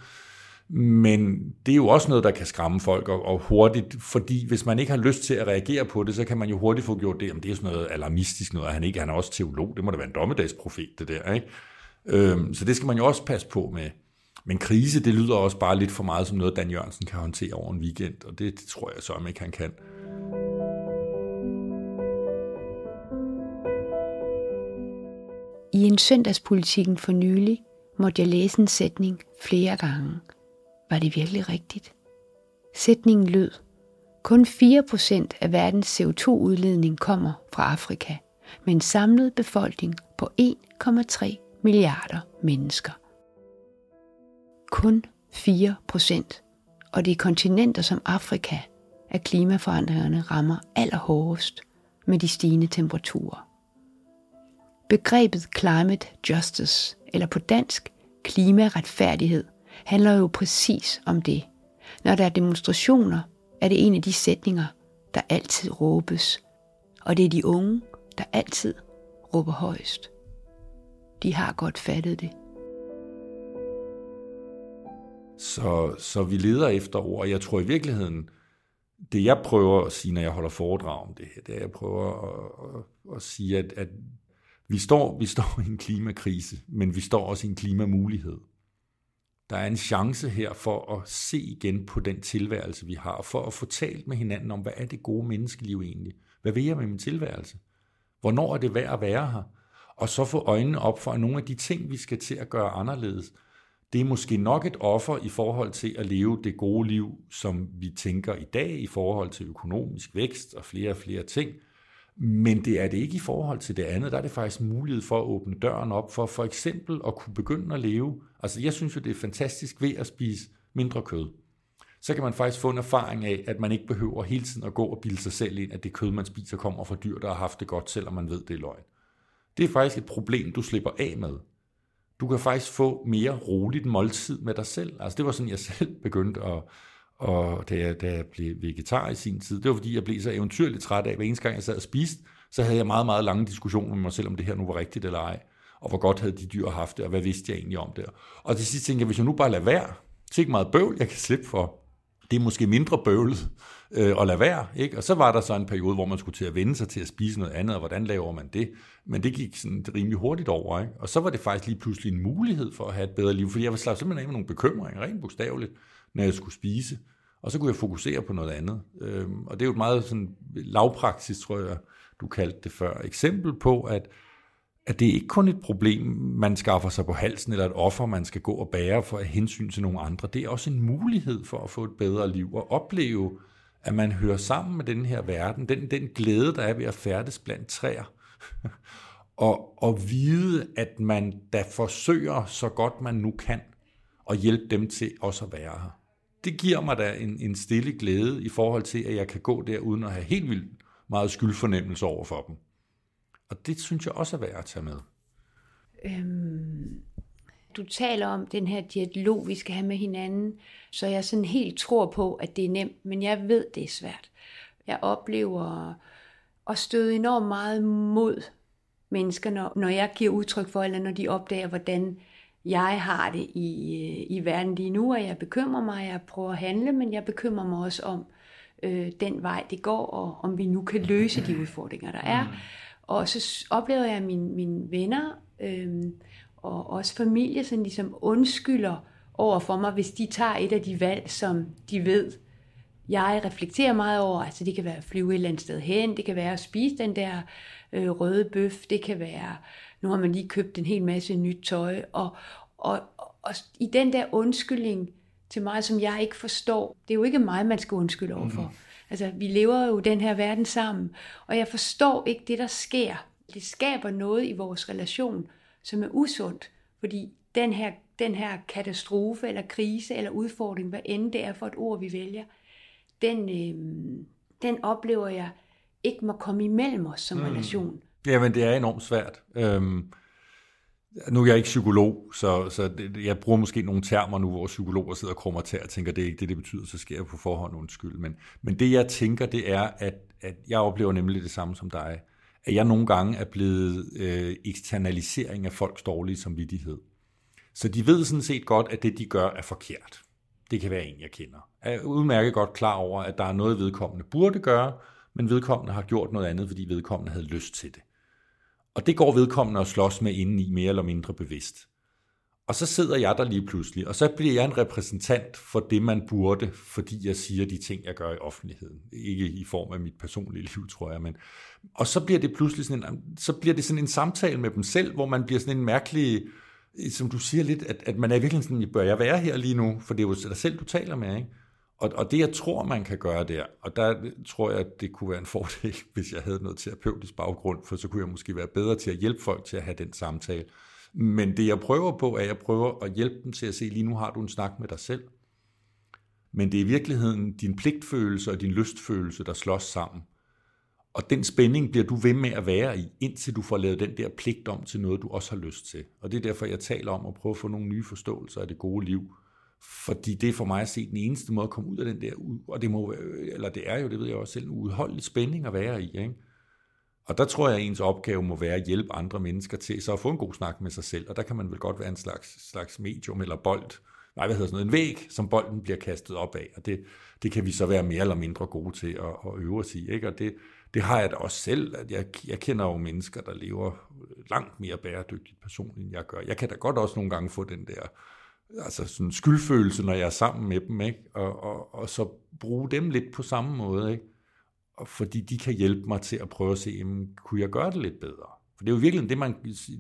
A: Men det er jo også noget, der kan skræmme folk, og, og hurtigt, fordi hvis man ikke har lyst til at reagere på det, så kan man jo hurtigt få gjort det, om det er sådan noget alarmistisk noget, han ikke, han er også teolog, det må da være en dommedagsprofet, det der, ikke? Øhm, så det skal man jo også passe på med. Men krise, det lyder også bare lidt for meget som noget, Dan Jørgensen kan håndtere over en weekend, og det, det tror jeg så ikke, han kan.
B: I en søndagspolitikken for nylig måtte jeg læse en sætning flere gange. Var det virkelig rigtigt? Sætningen lød, kun 4% af verdens CO2-udledning kommer fra Afrika, med en samlet befolkning på 1,3 milliarder mennesker kun 4 procent, og det er kontinenter som Afrika, at klimaforandringerne rammer allerhårdest med de stigende temperaturer. Begrebet climate justice, eller på dansk klimaretfærdighed, handler jo præcis om det. Når der er demonstrationer, er det en af de sætninger, der altid råbes. Og det er de unge, der altid råber højst. De har godt fattet det.
A: Så, så vi leder efter ord. Jeg tror i virkeligheden, det jeg prøver at sige, når jeg holder foredrag om det her, det er, at jeg prøver at, at, at sige, at, at vi, står, vi står i en klimakrise, men vi står også i en klimamulighed. Der er en chance her for at se igen på den tilværelse, vi har, for at få talt med hinanden om, hvad er det gode menneskeliv egentlig? Hvad vil jeg med min tilværelse? Hvornår er det værd at være her? Og så få øjnene op for nogle af de ting, vi skal til at gøre anderledes – det er måske nok et offer i forhold til at leve det gode liv, som vi tænker i dag, i forhold til økonomisk vækst og flere og flere ting. Men det er det ikke i forhold til det andet. Der er det faktisk mulighed for at åbne døren op for for eksempel at kunne begynde at leve. Altså jeg synes jo, det er fantastisk ved at spise mindre kød. Så kan man faktisk få en erfaring af, at man ikke behøver hele tiden at gå og bilde sig selv ind, at det kød, man spiser, kommer fra dyr, der har haft det godt, selvom man ved, det er løgn. Det er faktisk et problem, du slipper af med du kan faktisk få mere roligt måltid med dig selv. Altså det var sådan, jeg selv begyndte at, og da jeg, da jeg blev vegetar i sin tid, det var fordi, jeg blev så eventyrligt træt af, at hver eneste gang jeg sad og spiste, så havde jeg meget, meget lange diskussioner med mig selv, om det her nu var rigtigt eller ej, og hvor godt havde de dyr haft det, og hvad vidste jeg egentlig om det. Og til sidst tænkte jeg, hvis jeg nu bare lader være, så ikke meget bøvl, jeg kan slippe for, det er måske mindre bøvlet øh, at lade være. Ikke? Og så var der så en periode, hvor man skulle til at vende sig til at spise noget andet, og hvordan laver man det? Men det gik sådan rimelig hurtigt over. Ikke? Og så var det faktisk lige pludselig en mulighed for at have et bedre liv, fordi jeg var slappet simpelthen af med nogle bekymringer, rent bogstaveligt, når jeg skulle spise. Og så kunne jeg fokusere på noget andet. Øhm, og det er jo et meget sådan lavpraksis, tror jeg, du kaldte det før, eksempel på, at at det ikke kun et problem, man skaffer sig på halsen, eller et offer, man skal gå og bære for at hensyn til nogle andre. Det er også en mulighed for at få et bedre liv og opleve, at man hører sammen med den her verden, den, den glæde, der er ved at færdes blandt træer, og, og vide, at man da forsøger så godt man nu kan, at hjælpe dem til også at være her. Det giver mig da en, en stille glæde i forhold til, at jeg kan gå der uden at have helt vildt meget skyldfornemmelse over for dem. Og det synes jeg også er værd at tage med. Øhm,
B: du taler om den her dialog, vi skal have med hinanden, så jeg sådan helt tror på, at det er nemt, men jeg ved, det er svært. Jeg oplever at støde enormt meget mod mennesker, når, når jeg giver udtryk for, eller når de opdager, hvordan jeg har det i, i verden lige nu, og jeg bekymrer mig, jeg prøver at handle, men jeg bekymrer mig også om øh, den vej, det går, og om vi nu kan løse de udfordringer, der er. Mm. Og så oplever jeg mine, mine venner, øh, og også familie sådan ligesom undskylder over for mig, hvis de tager et af de valg, som de ved, jeg reflekterer meget over. Altså det kan være at flyve et eller andet sted hen, det kan være at spise den der øh, røde bøf, det kan være, nu har man lige købt en hel masse nyt tøj, og, og, og i den der undskyldning til mig, som jeg ikke forstår, det er jo ikke mig, man skal undskylde overfor. Mm. Altså, vi lever jo den her verden sammen, og jeg forstår ikke det, der sker. Det skaber noget i vores relation, som er usundt, fordi den her, den her katastrofe, eller krise, eller udfordring, hvad end det er for et ord, vi vælger, den, øh, den oplever jeg ikke må komme imellem os som mm. relation.
A: Jamen, det er enormt svært. Øhm, nu er jeg ikke psykolog, så, så det, jeg bruger måske nogle termer nu, hvor psykologer sidder og krummer til og tænker, det er ikke det, det betyder, så sker jeg på forhånd undskyld. Men, men det, jeg tænker, det er, at, at jeg oplever nemlig det samme som dig, at jeg nogle gange er blevet øh, eksternalisering af folks dårlige samvittighed. Så de ved sådan set godt, at det, de gør, er forkert. Det kan være en, jeg kender. Jeg er udmærket godt klar over, at der er noget, vedkommende burde gøre, men vedkommende har gjort noget andet, fordi vedkommende havde lyst til det. Og det går vedkommende at slås med indeni mere eller mindre bevidst. Og så sidder jeg der lige pludselig, og så bliver jeg en repræsentant for det, man burde, fordi jeg siger de ting, jeg gør i offentligheden. Ikke i form af mit personlige liv, tror jeg. Men... Og så bliver det pludselig sådan en, så bliver det sådan en samtale med dem selv, hvor man bliver sådan en mærkelig, som du siger lidt, at, at man er virkelig sådan, bør jeg være her lige nu? For det er jo dig selv, du taler med, ikke? Og, og det, jeg tror, man kan gøre der, og der tror jeg, at det kunne være en fordel, hvis jeg havde noget terapeutisk baggrund, for så kunne jeg måske være bedre til at hjælpe folk til at have den samtale. Men det, jeg prøver på, er, at jeg prøver at hjælpe dem til at se, lige nu har du en snak med dig selv. Men det er i virkeligheden din pligtfølelse og din lystfølelse, der slås sammen. Og den spænding bliver du ved med at være i, indtil du får lavet den der pligt om til noget, du også har lyst til. Og det er derfor, jeg taler om at prøve at få nogle nye forståelser af det gode liv fordi det er for mig at se den eneste måde at komme ud af den der, og det må, eller det er jo, det ved jeg også selv, en udholdelig spænding at være i, ikke? Og der tror jeg, at ens opgave må være at hjælpe andre mennesker til så at få en god snak med sig selv, og der kan man vel godt være en slags, slags medium eller bold, nej, hvad hedder sådan noget, en væg, som bolden bliver kastet op af, og det, det kan vi så være mere eller mindre gode til at, at øve os i, ikke? Og det, det har jeg da også selv, at jeg, jeg kender jo mennesker, der lever langt mere bæredygtigt personligt, end jeg gør. Jeg kan da godt også nogle gange få den der, altså sådan skyldfølelse, når jeg er sammen med dem, ikke? Og, og, og så bruge dem lidt på samme måde, ikke? Fordi de kan hjælpe mig til at prøve at se, jamen, kunne jeg gøre det lidt bedre? For det er jo virkelig det, man,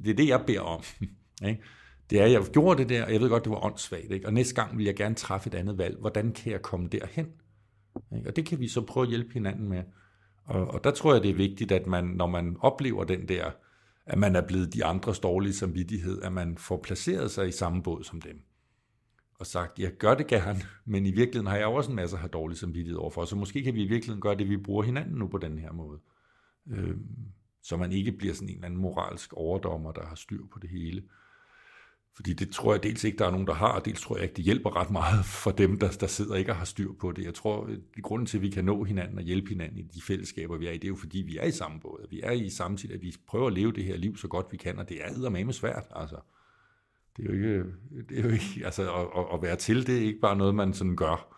A: det, er det jeg beder om. Ikke? Det er, at jeg gjorde det der, og jeg ved godt, det var åndssvagt. Ikke? Og næste gang vil jeg gerne træffe et andet valg. Hvordan kan jeg komme derhen? Ikke? Og det kan vi så prøve at hjælpe hinanden med. Og, og der tror jeg, det er vigtigt, at man, når man oplever den der, at man er blevet de andres dårlige samvittighed, at man får placeret sig i samme båd som dem og sagt, jeg gør det gerne, men i virkeligheden har jeg også en masse har dårlig samvittighed overfor, så måske kan vi i virkeligheden gøre det, vi bruger hinanden nu på den her måde. Øh, så man ikke bliver sådan en eller anden moralsk overdommer, der har styr på det hele. Fordi det tror jeg dels ikke, der er nogen, der har, og dels tror jeg ikke, det hjælper ret meget for dem, der, der sidder ikke og har styr på det. Jeg tror, at grunden til, at vi kan nå hinanden og hjælpe hinanden i de fællesskaber, vi er i, det er jo fordi, vi er i samme båd. Vi er i samtidig, at vi prøver at leve det her liv så godt vi kan, og det er med svært. Altså det er jo ikke, det er jo ikke altså at, at være til, det er ikke bare noget, man sådan gør.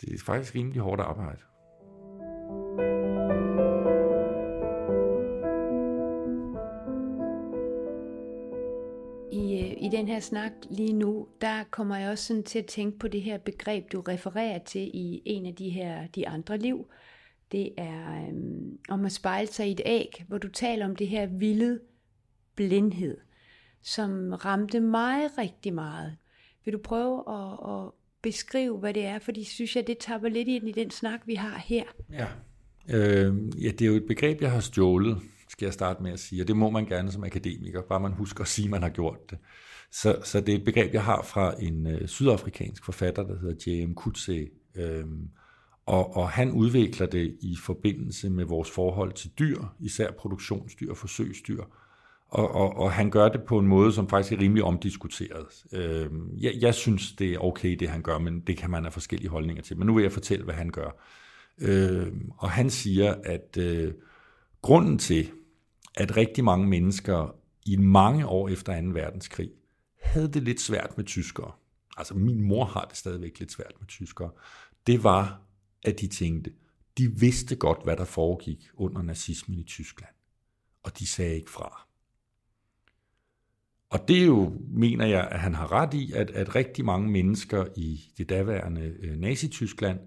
A: Det er faktisk rimelig hårdt arbejde.
B: I, øh, I den her snak lige nu, der kommer jeg også sådan til at tænke på det her begreb, du refererer til i en af de her de andre liv. Det er øhm, om at spejle sig i et æg, hvor du taler om det her vilde blindhed som ramte mig rigtig meget. Vil du prøve at, at beskrive, hvad det er? Fordi synes jeg, det tapper lidt ind i den snak, vi har her.
A: Ja. Øh, ja, det er jo et begreb, jeg har stjålet, skal jeg starte med at sige, og det må man gerne som akademiker, bare man husker at sige, at man har gjort det. Så, så det er et begreb, jeg har fra en øh, sydafrikansk forfatter, der hedder J.M. Kutse. øh, og, og han udvikler det i forbindelse med vores forhold til dyr, især produktionsdyr og forsøgsdyr, og, og, og han gør det på en måde, som faktisk er rimelig omdiskuteret. Øh, jeg, jeg synes, det er okay, det han gør, men det kan man have forskellige holdninger til. Men nu vil jeg fortælle, hvad han gør. Øh, og han siger, at øh, grunden til, at rigtig mange mennesker i mange år efter 2. verdenskrig havde det lidt svært med tyskere, altså min mor har det stadigvæk lidt svært med tyskere, det var, at de tænkte, de vidste godt, hvad der foregik under nazismen i Tyskland, og de sagde ikke fra. Og det er jo, mener jeg, at han har ret i, at, at rigtig mange mennesker i det daværende øh, Nazi-Tyskland,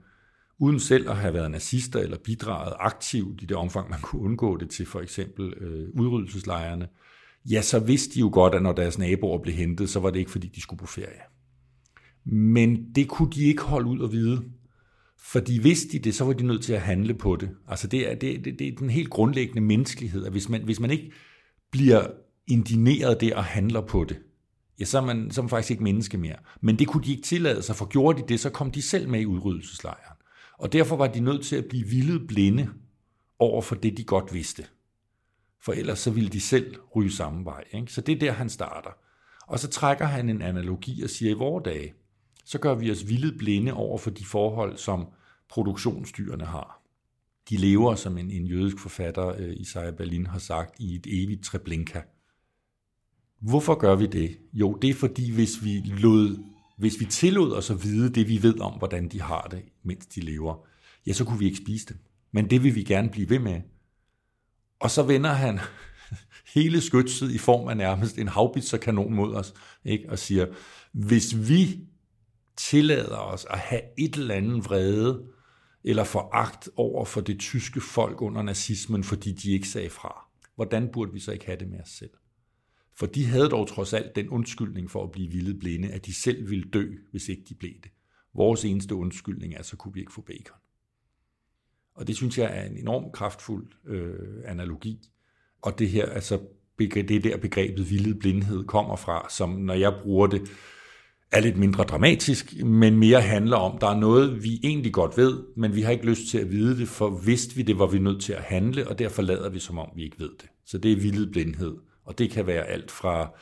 A: uden selv at have været nazister eller bidraget aktivt i det omfang, man kunne undgå det til for eksempel øh, udryddelseslejrene, ja, så vidste de jo godt, at når deres naboer blev hentet, så var det ikke, fordi de skulle på ferie. Men det kunne de ikke holde ud at vide. Fordi hvis de det, så var de nødt til at handle på det. Altså det er, det, det, det er den helt grundlæggende menneskelighed, at hvis man, hvis man ikke bliver indineret der og handler på det, ja, så er, man, så er man faktisk ikke menneske mere. Men det kunne de ikke tillade sig, for gjorde de det, så kom de selv med i udryddelseslejren. Og derfor var de nødt til at blive vildt blinde over for det, de godt vidste. For ellers så ville de selv ryge samme vej. Ikke? Så det er der, han starter. Og så trækker han en analogi og siger, at i vores dage, så gør vi os vildt blinde over for de forhold, som produktionsdyrene har. De lever, som en, en jødisk forfatter, øh, Isaiah Berlin, har sagt, i et evigt treblinka. Hvorfor gør vi det? Jo, det er fordi, hvis vi, lod, hvis vi tillod os at vide det, vi ved om, hvordan de har det, mens de lever, ja, så kunne vi ikke spise dem. Men det vil vi gerne blive ved med. Og så vender han hele skytset i form af nærmest en havbitserkanon mod os, ikke? og siger, hvis vi tillader os at have et eller andet vrede eller foragt over for det tyske folk under nazismen, fordi de ikke sagde fra, hvordan burde vi så ikke have det med os selv? For de havde dog trods alt den undskyldning for at blive vilde blinde, at de selv ville dø, hvis ikke de blev det. Vores eneste undskyldning er, så kunne vi ikke få bacon. Og det synes jeg er en enorm kraftfuld øh, analogi. Og det her, altså, det der begrebet vilde blindhed kommer fra, som når jeg bruger det, er lidt mindre dramatisk, men mere handler om, der er noget, vi egentlig godt ved, men vi har ikke lyst til at vide det, for vidste vi det, var vi nødt til at handle, og derfor lader vi, som om vi ikke ved det. Så det er vildt blindhed, og det kan være alt fra,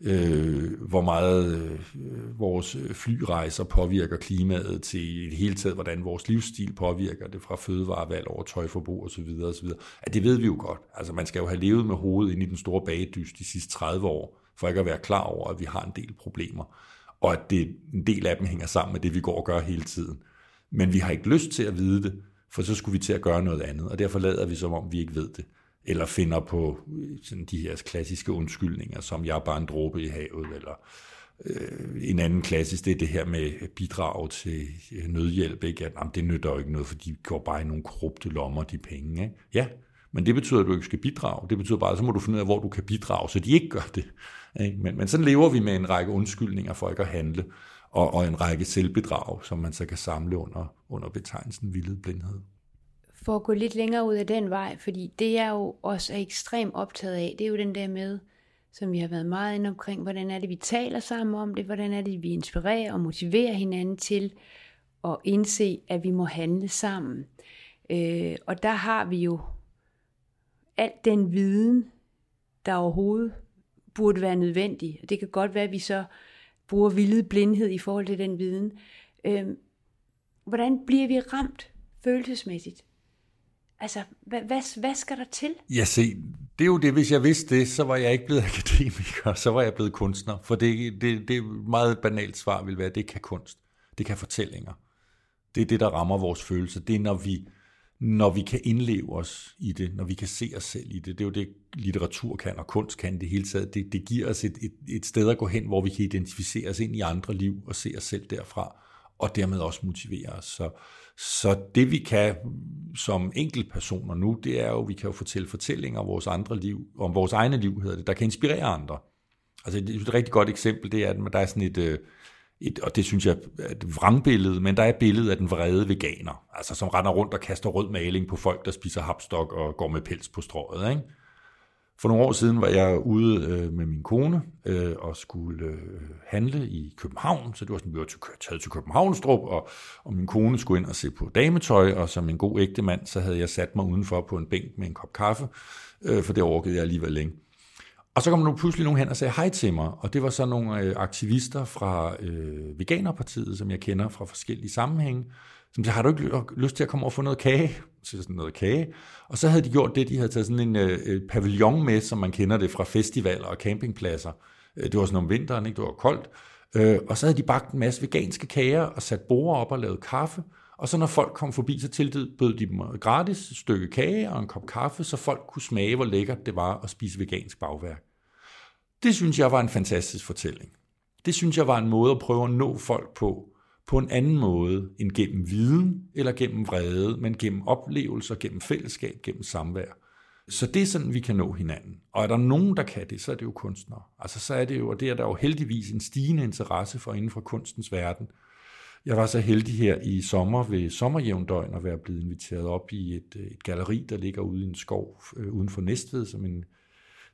A: øh, hvor meget øh, vores flyrejser påvirker klimaet, til i det hele taget, hvordan vores livsstil påvirker det, fra fødevarevalg over tøjforbrug osv. osv. At det ved vi jo godt. Altså man skal jo have levet med hovedet ind i den store bagedyst de sidste 30 år, for ikke at være klar over, at vi har en del problemer og at det, en del af dem hænger sammen med det, vi går og gør hele tiden. Men vi har ikke lyst til at vide det, for så skulle vi til at gøre noget andet, og derfor lader vi som om, vi ikke ved det. Eller finder på øh, sådan de her klassiske undskyldninger, som jeg er bare en dråbe i havet, eller øh, en anden klassisk, det er det her med bidrag til øh, nødhjælp, ikke? at jamen, det nytter jo ikke noget, for de går bare i nogle korrupte lommer, de penge. Ikke? Ja, men det betyder, at du ikke skal bidrage. Det betyder bare, at så må du finde ud af, hvor du kan bidrage, så de ikke gør det. Men, men sådan lever vi med en række undskyldninger for ikke at handle, og, og en række selvbedrag, som man så kan samle under, under betegnelsen vildet blindhed.
B: For at gå lidt længere ud af den vej, fordi det jeg jo også er ekstremt optaget af, det er jo den der med, som vi har været meget inde omkring, hvordan er det, vi taler sammen om det, hvordan er det, vi inspirerer og motiverer hinanden til at indse, at vi må handle sammen. Øh, og der har vi jo alt den viden, der overhovedet burde være nødvendig. Det kan godt være, at vi så bruger vildet blindhed i forhold til den viden. Øh, hvordan bliver vi ramt følelsesmæssigt? Altså, hvad, hvad, hvad skal der til?
A: Ja, se, det er jo det, hvis jeg vidste det, så var jeg ikke blevet akademiker, så var jeg blevet kunstner. For det, det, det meget banalt svar vil være, det kan kunst. Det kan fortællinger. Det er det, der rammer vores følelser. Det er, når vi når vi kan indleve os i det, når vi kan se os selv i det. Det er jo det, litteratur kan og kunst kan det hele taget. Det, det giver os et, et, et sted at gå hen, hvor vi kan identificere os ind i andre liv og se os selv derfra, og dermed også motivere os. Så, så det vi kan som enkeltpersoner nu, det er jo, vi kan jo fortælle fortællinger om vores andre liv, om vores egne liv, hedder det, der kan inspirere andre. Altså et, et rigtig godt eksempel, det er, at der er sådan et, øh, et, og det synes jeg er et vrangbillede, men der er et billede af den vrede veganer, altså som render rundt og kaster rød maling på folk, der spiser hapstok og går med pels på strået. Ikke? For nogle år siden var jeg ude øh, med min kone øh, og skulle øh, handle i København, så det var sådan, vi var til, taget til Københavnstrup, og, og min kone skulle ind og se på dametøj, og som en god ægte mand, så havde jeg sat mig udenfor på en bænk med en kop kaffe, øh, for det orkede jeg alligevel længe. Og så kom der pludselig nogen hen og sagde hej til mig, og det var så nogle øh, aktivister fra øh, Veganerpartiet, som jeg kender fra forskellige sammenhænge, som sagde, har du ikke lyst til at komme og få noget kage? Så sådan noget kage. Og så havde de gjort det, de havde taget sådan en øh, pavillon med, som man kender det fra festivaler og campingpladser. Øh, det var sådan om vinteren, ikke? det var koldt. Øh, og så havde de bagt en masse veganske kager og sat borer op og lavet kaffe. Og så når folk kom forbi, så tilbød de dem gratis et stykke kage og en kop kaffe, så folk kunne smage, hvor lækkert det var at spise vegansk bagværk. Det synes jeg var en fantastisk fortælling. Det synes jeg var en måde at prøve at nå folk på, på en anden måde end gennem viden eller gennem vrede, men gennem oplevelser, gennem fællesskab, gennem samvær. Så det er sådan, vi kan nå hinanden. Og er der nogen, der kan det, så er det jo kunstnere. Altså så er det jo, og det er der jo heldigvis en stigende interesse for inden for kunstens verden. Jeg var så heldig her i sommer ved sommerjævndøgn at være blevet inviteret op i et, et galeri, der ligger ude i en skov øh, uden for Næstved, som en,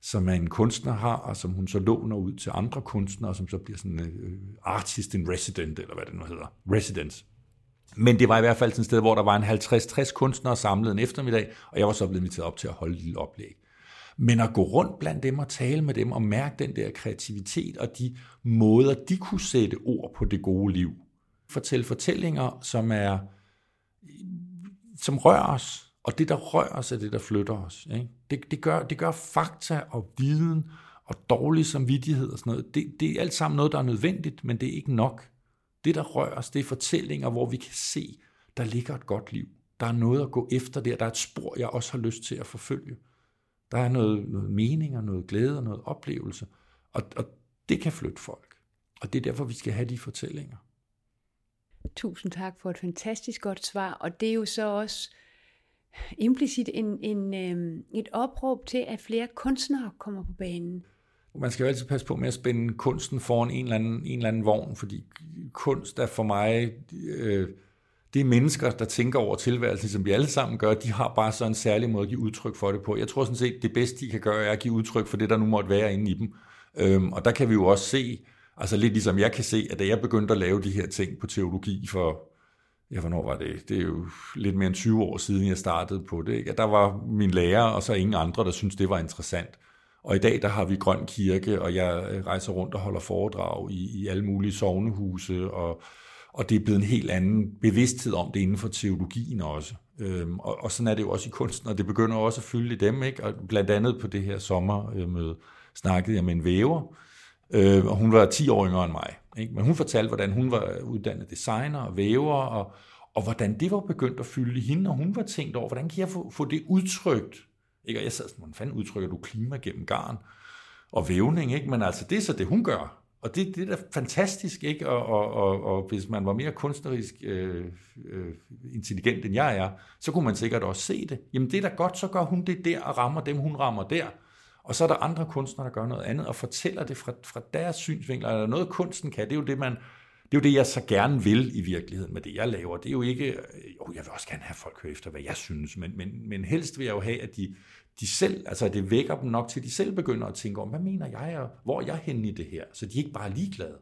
A: som en kunstner har, og som hun så låner ud til andre kunstnere, som så bliver sådan en uh, artist in resident, eller hvad det nu hedder, residence. Men det var i hvert fald sådan et sted, hvor der var en 50-60 kunstnere samlet en eftermiddag, og jeg var så blevet inviteret op til at holde et lille oplæg. Men at gå rundt blandt dem og tale med dem og mærke den der kreativitet og de måder, de kunne sætte ord på det gode liv. Fortælle fortællinger, som er som rører os, og det, der rører os, er det, der flytter os. Ikke? Det, det, gør, det gør fakta og viden og dårlig samvittighed og sådan noget. Det, det er alt sammen noget, der er nødvendigt, men det er ikke nok. Det, der rører os, det er fortællinger, hvor vi kan se, der ligger et godt liv. Der er noget at gå efter der. Der er et spor, jeg også har lyst til at forfølge. Der er noget, noget mening og noget glæde og noget oplevelse. Og, og det kan flytte folk. Og det er derfor, vi skal have de fortællinger.
B: Tusind tak for et fantastisk godt svar. Og det er jo så også implicit en, en, øh, et opråb til, at flere kunstnere kommer på banen.
A: Man skal jo altid passe på med at spænde kunsten foran en eller anden, en eller anden vogn, fordi kunst er for mig... Øh, det er mennesker, der tænker over tilværelsen, som vi alle sammen gør. De har bare sådan en særlig måde at give udtryk for det på. Jeg tror sådan set, det bedste, de kan gøre, er at give udtryk for det, der nu måtte være inde i dem. Øhm, og der kan vi jo også se, altså lidt ligesom jeg kan se, at da jeg begyndte at lave de her ting på teologi for ja, hvornår var det? Det er jo lidt mere end 20 år siden, jeg startede på det. Ikke? Der var min lærer, og så ingen andre, der syntes, det var interessant. Og i dag, der har vi Grøn Kirke, og jeg øh, rejser rundt og holder foredrag i, i alle mulige sovnehuse, og, og det er blevet en helt anden bevidsthed om det inden for teologien også. Øhm, og, og sådan er det jo også i kunsten, og det begynder også at fylde i dem. Ikke? Og blandt andet på det her sommermøde øh, snakkede jeg med en væver, øh, og hun var 10 år yngre end mig. Ikke? Men hun fortalte, hvordan hun var uddannet designer og væver, og, og hvordan det var begyndt at fylde i hende, og hun var tænkt over, hvordan kan jeg få, få det udtrykt? Ikke? Og jeg sad sådan, hvordan fanden udtrykker du klima gennem garn og vævning? Ikke? Men altså, det er så det, hun gør. Og det, det er da fantastisk, ikke? Og, og, og, og hvis man var mere kunstnerisk øh, øh, intelligent, end jeg er, så kunne man sikkert også se det. Jamen det er da godt, så gør hun det der og rammer dem, hun rammer der. Og så er der andre kunstnere, der gør noget andet og fortæller det fra, fra deres synsvinkler. Eller noget, kunsten kan? Det er jo det, man, det er jo det, jeg så gerne vil i virkeligheden med det, jeg laver. Det er jo ikke, øh, jo, jeg vil også gerne have folk høre efter, hvad jeg synes, men, men, men helst vil jeg jo have, at de, de selv, altså at det vækker dem nok til, at de selv begynder at tænke om, hvad mener jeg, og hvor er jeg henne i det her? Så de er ikke bare ligeglade.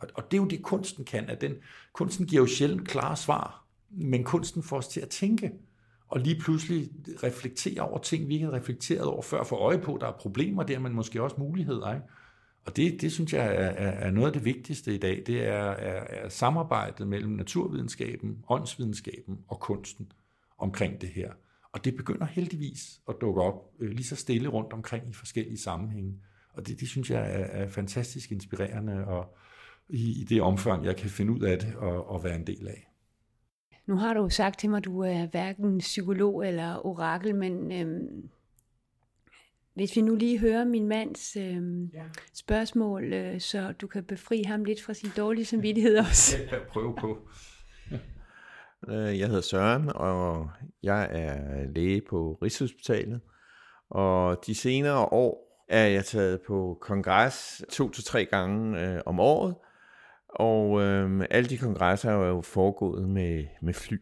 A: Og, og det er jo det, kunsten kan, at den, kunsten giver jo sjældent klare svar, men kunsten får os til at tænke og lige pludselig reflektere over ting, vi ikke havde reflekteret over før, for øje på, der er problemer der, men måske også muligheder. Ikke? Og det, det synes jeg er, er, er noget af det vigtigste i dag, det er, er, er samarbejdet mellem naturvidenskaben, åndsvidenskaben og kunsten omkring det her. Og det begynder heldigvis at dukke op øh, lige så stille rundt omkring i forskellige sammenhænge. Og det, det synes jeg er, er fantastisk inspirerende, og i, i det omfang, jeg kan finde ud af det og, og være en del af.
B: Nu har du sagt til mig, at du er hverken psykolog eller orakel, men øhm, hvis vi nu lige hører min mands øhm, ja. spørgsmål, øh, så du kan befri ham lidt fra sin dårlige samvittighed også.
A: Jeg prøve på.
D: Øh, jeg hedder Søren, og jeg er læge på Rigshospitalet. Og de senere år er jeg taget på kongres to til tre gange øh, om året, og øh, alle de kongresser er jo foregået med, med fly.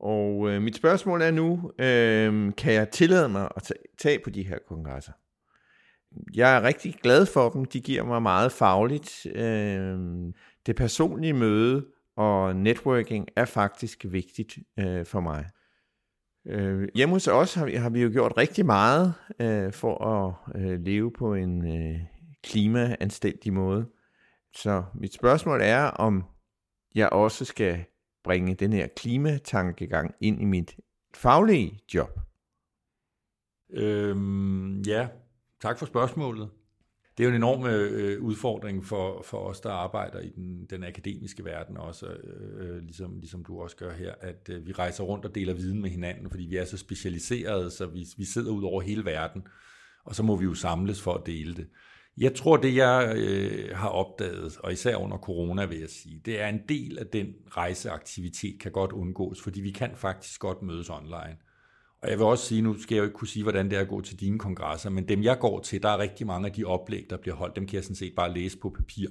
D: Og øh, mit spørgsmål er nu, øh, kan jeg tillade mig at tage, på de her kongresser? Jeg er rigtig glad for dem. De giver mig meget fagligt. Øh, det personlige møde og networking er faktisk vigtigt øh, for mig. Øh, hjemme hos os har vi, har vi jo gjort rigtig meget øh, for at øh, leve på en øh, klimaanstændig måde. Så mit spørgsmål er, om jeg også skal bringe den her klimatankegang ind i mit faglige job.
A: Øhm, ja, tak for spørgsmålet. Det er jo en enorm øh, udfordring for, for os, der arbejder i den, den akademiske verden også, øh, øh ligesom, ligesom du også gør her, at øh, vi rejser rundt og deler viden med hinanden, fordi vi er så specialiserede, så vi, vi sidder ud over hele verden, og så må vi jo samles for at dele det. Jeg tror, det jeg øh, har opdaget, og især under corona vil jeg sige, det er en del af den rejseaktivitet kan godt undgås, fordi vi kan faktisk godt mødes online. Og jeg vil også sige, nu skal jeg jo ikke kunne sige, hvordan det er at gå til dine kongresser, men dem jeg går til, der er rigtig mange af de oplæg, der bliver holdt, dem kan jeg sådan set bare læse på papir.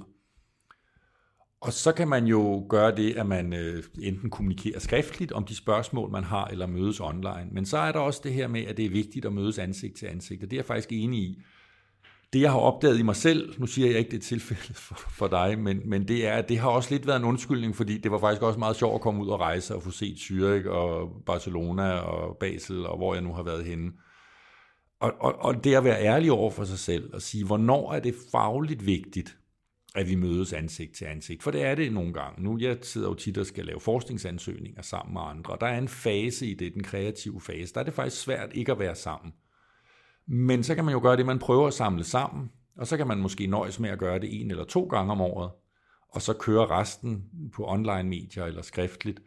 A: Og så kan man jo gøre det, at man øh, enten kommunikerer skriftligt om de spørgsmål, man har, eller mødes online. Men så er der også det her med, at det er vigtigt at mødes ansigt til ansigt, og det er jeg faktisk enig i. Det, jeg har opdaget i mig selv, nu siger jeg ikke, det er tilfældet for, for dig, men, men det er, det har også lidt været en undskyldning, fordi det var faktisk også meget sjovt at komme ud og rejse og få set Zürich og Barcelona og Basel og hvor jeg nu har været henne. Og, og, og det at være ærlig over for sig selv og sige, hvornår er det fagligt vigtigt, at vi mødes ansigt til ansigt. For det er det nogle gange. Nu jeg sidder jo tit og skal lave forskningsansøgninger sammen med andre. Der er en fase i det, den kreative fase. Der er det faktisk svært ikke at være sammen. Men så kan man jo gøre det, man prøver at samle sammen, og så kan man måske nøjes med at gøre det en eller to gange om året, og så køre resten på online medier eller skriftligt.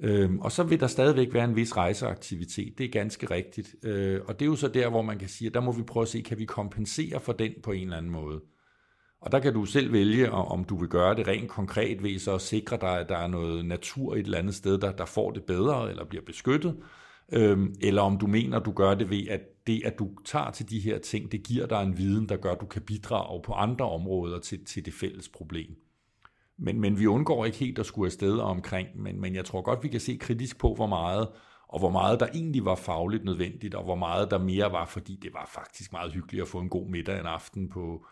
A: Øhm, og så vil der stadigvæk være en vis rejseaktivitet, det er ganske rigtigt. Øh, og det er jo så der, hvor man kan sige, at der må vi prøve at se, kan vi kompensere for den på en eller anden måde. Og der kan du selv vælge, om du vil gøre det rent konkret ved så at sikre dig, at der er noget natur et eller andet sted, der, der får det bedre eller bliver beskyttet, øhm, eller om du mener, du gør det ved, at det, at du tager til de her ting, det giver dig en viden, der gør, at du kan bidrage på andre områder til, til det fælles problem. Men, men vi undgår ikke helt at skulle afsted omkring, men, men jeg tror godt, vi kan se kritisk på, hvor meget, og hvor meget der egentlig var fagligt nødvendigt, og hvor meget der mere var, fordi det var faktisk meget hyggeligt at få en god middag en aften på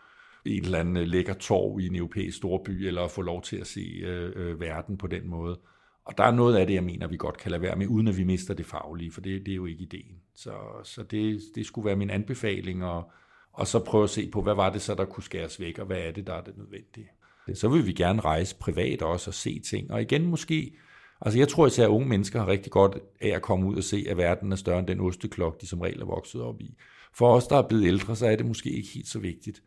A: et eller andet lækker torv i en europæisk storby, eller at få lov til at se øh, øh, verden på den måde. Og der er noget af det, jeg mener, vi godt kan lade være med, uden at vi mister det faglige, for det, det er jo ikke ideen. Så, så det, det skulle være min anbefaling, og, og så prøve at se på, hvad var det så, der kunne skæres væk, og hvad er det, der er det nødvendige. Så vil vi gerne rejse privat også og se ting. Og igen måske, altså jeg tror især, at unge mennesker har rigtig godt af at komme ud og se, at verden er større end den osteklok, de som regel er vokset op i. For os, der er blevet ældre, så er det måske ikke helt så vigtigt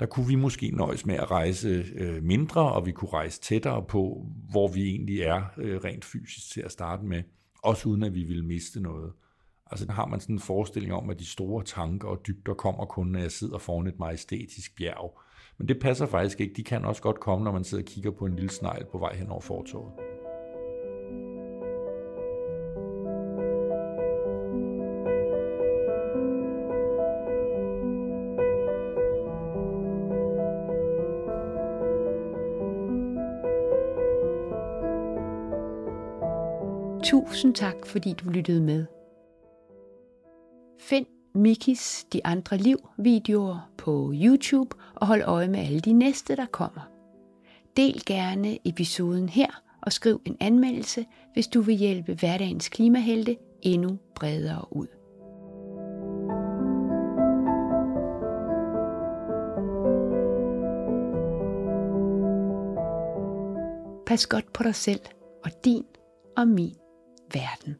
A: der kunne vi måske nøjes med at rejse øh, mindre, og vi kunne rejse tættere på, hvor vi egentlig er øh, rent fysisk til at starte med, også uden at vi ville miste noget. Altså der har man sådan en forestilling om, at de store tanker og dybder kommer kun, når jeg sidder foran et majestætisk bjerg. Men det passer faktisk ikke. De kan også godt komme, når man sidder og kigger på en lille snegl på vej hen over fortorvet.
B: Tusind tak, fordi du lyttede med. Find Mikis De Andre Liv videoer på YouTube og hold øje med alle de næste, der kommer. Del gerne episoden her og skriv en anmeldelse, hvis du vil hjælpe hverdagens klimahelte endnu bredere ud. Pas godt på dig selv og din og min verden.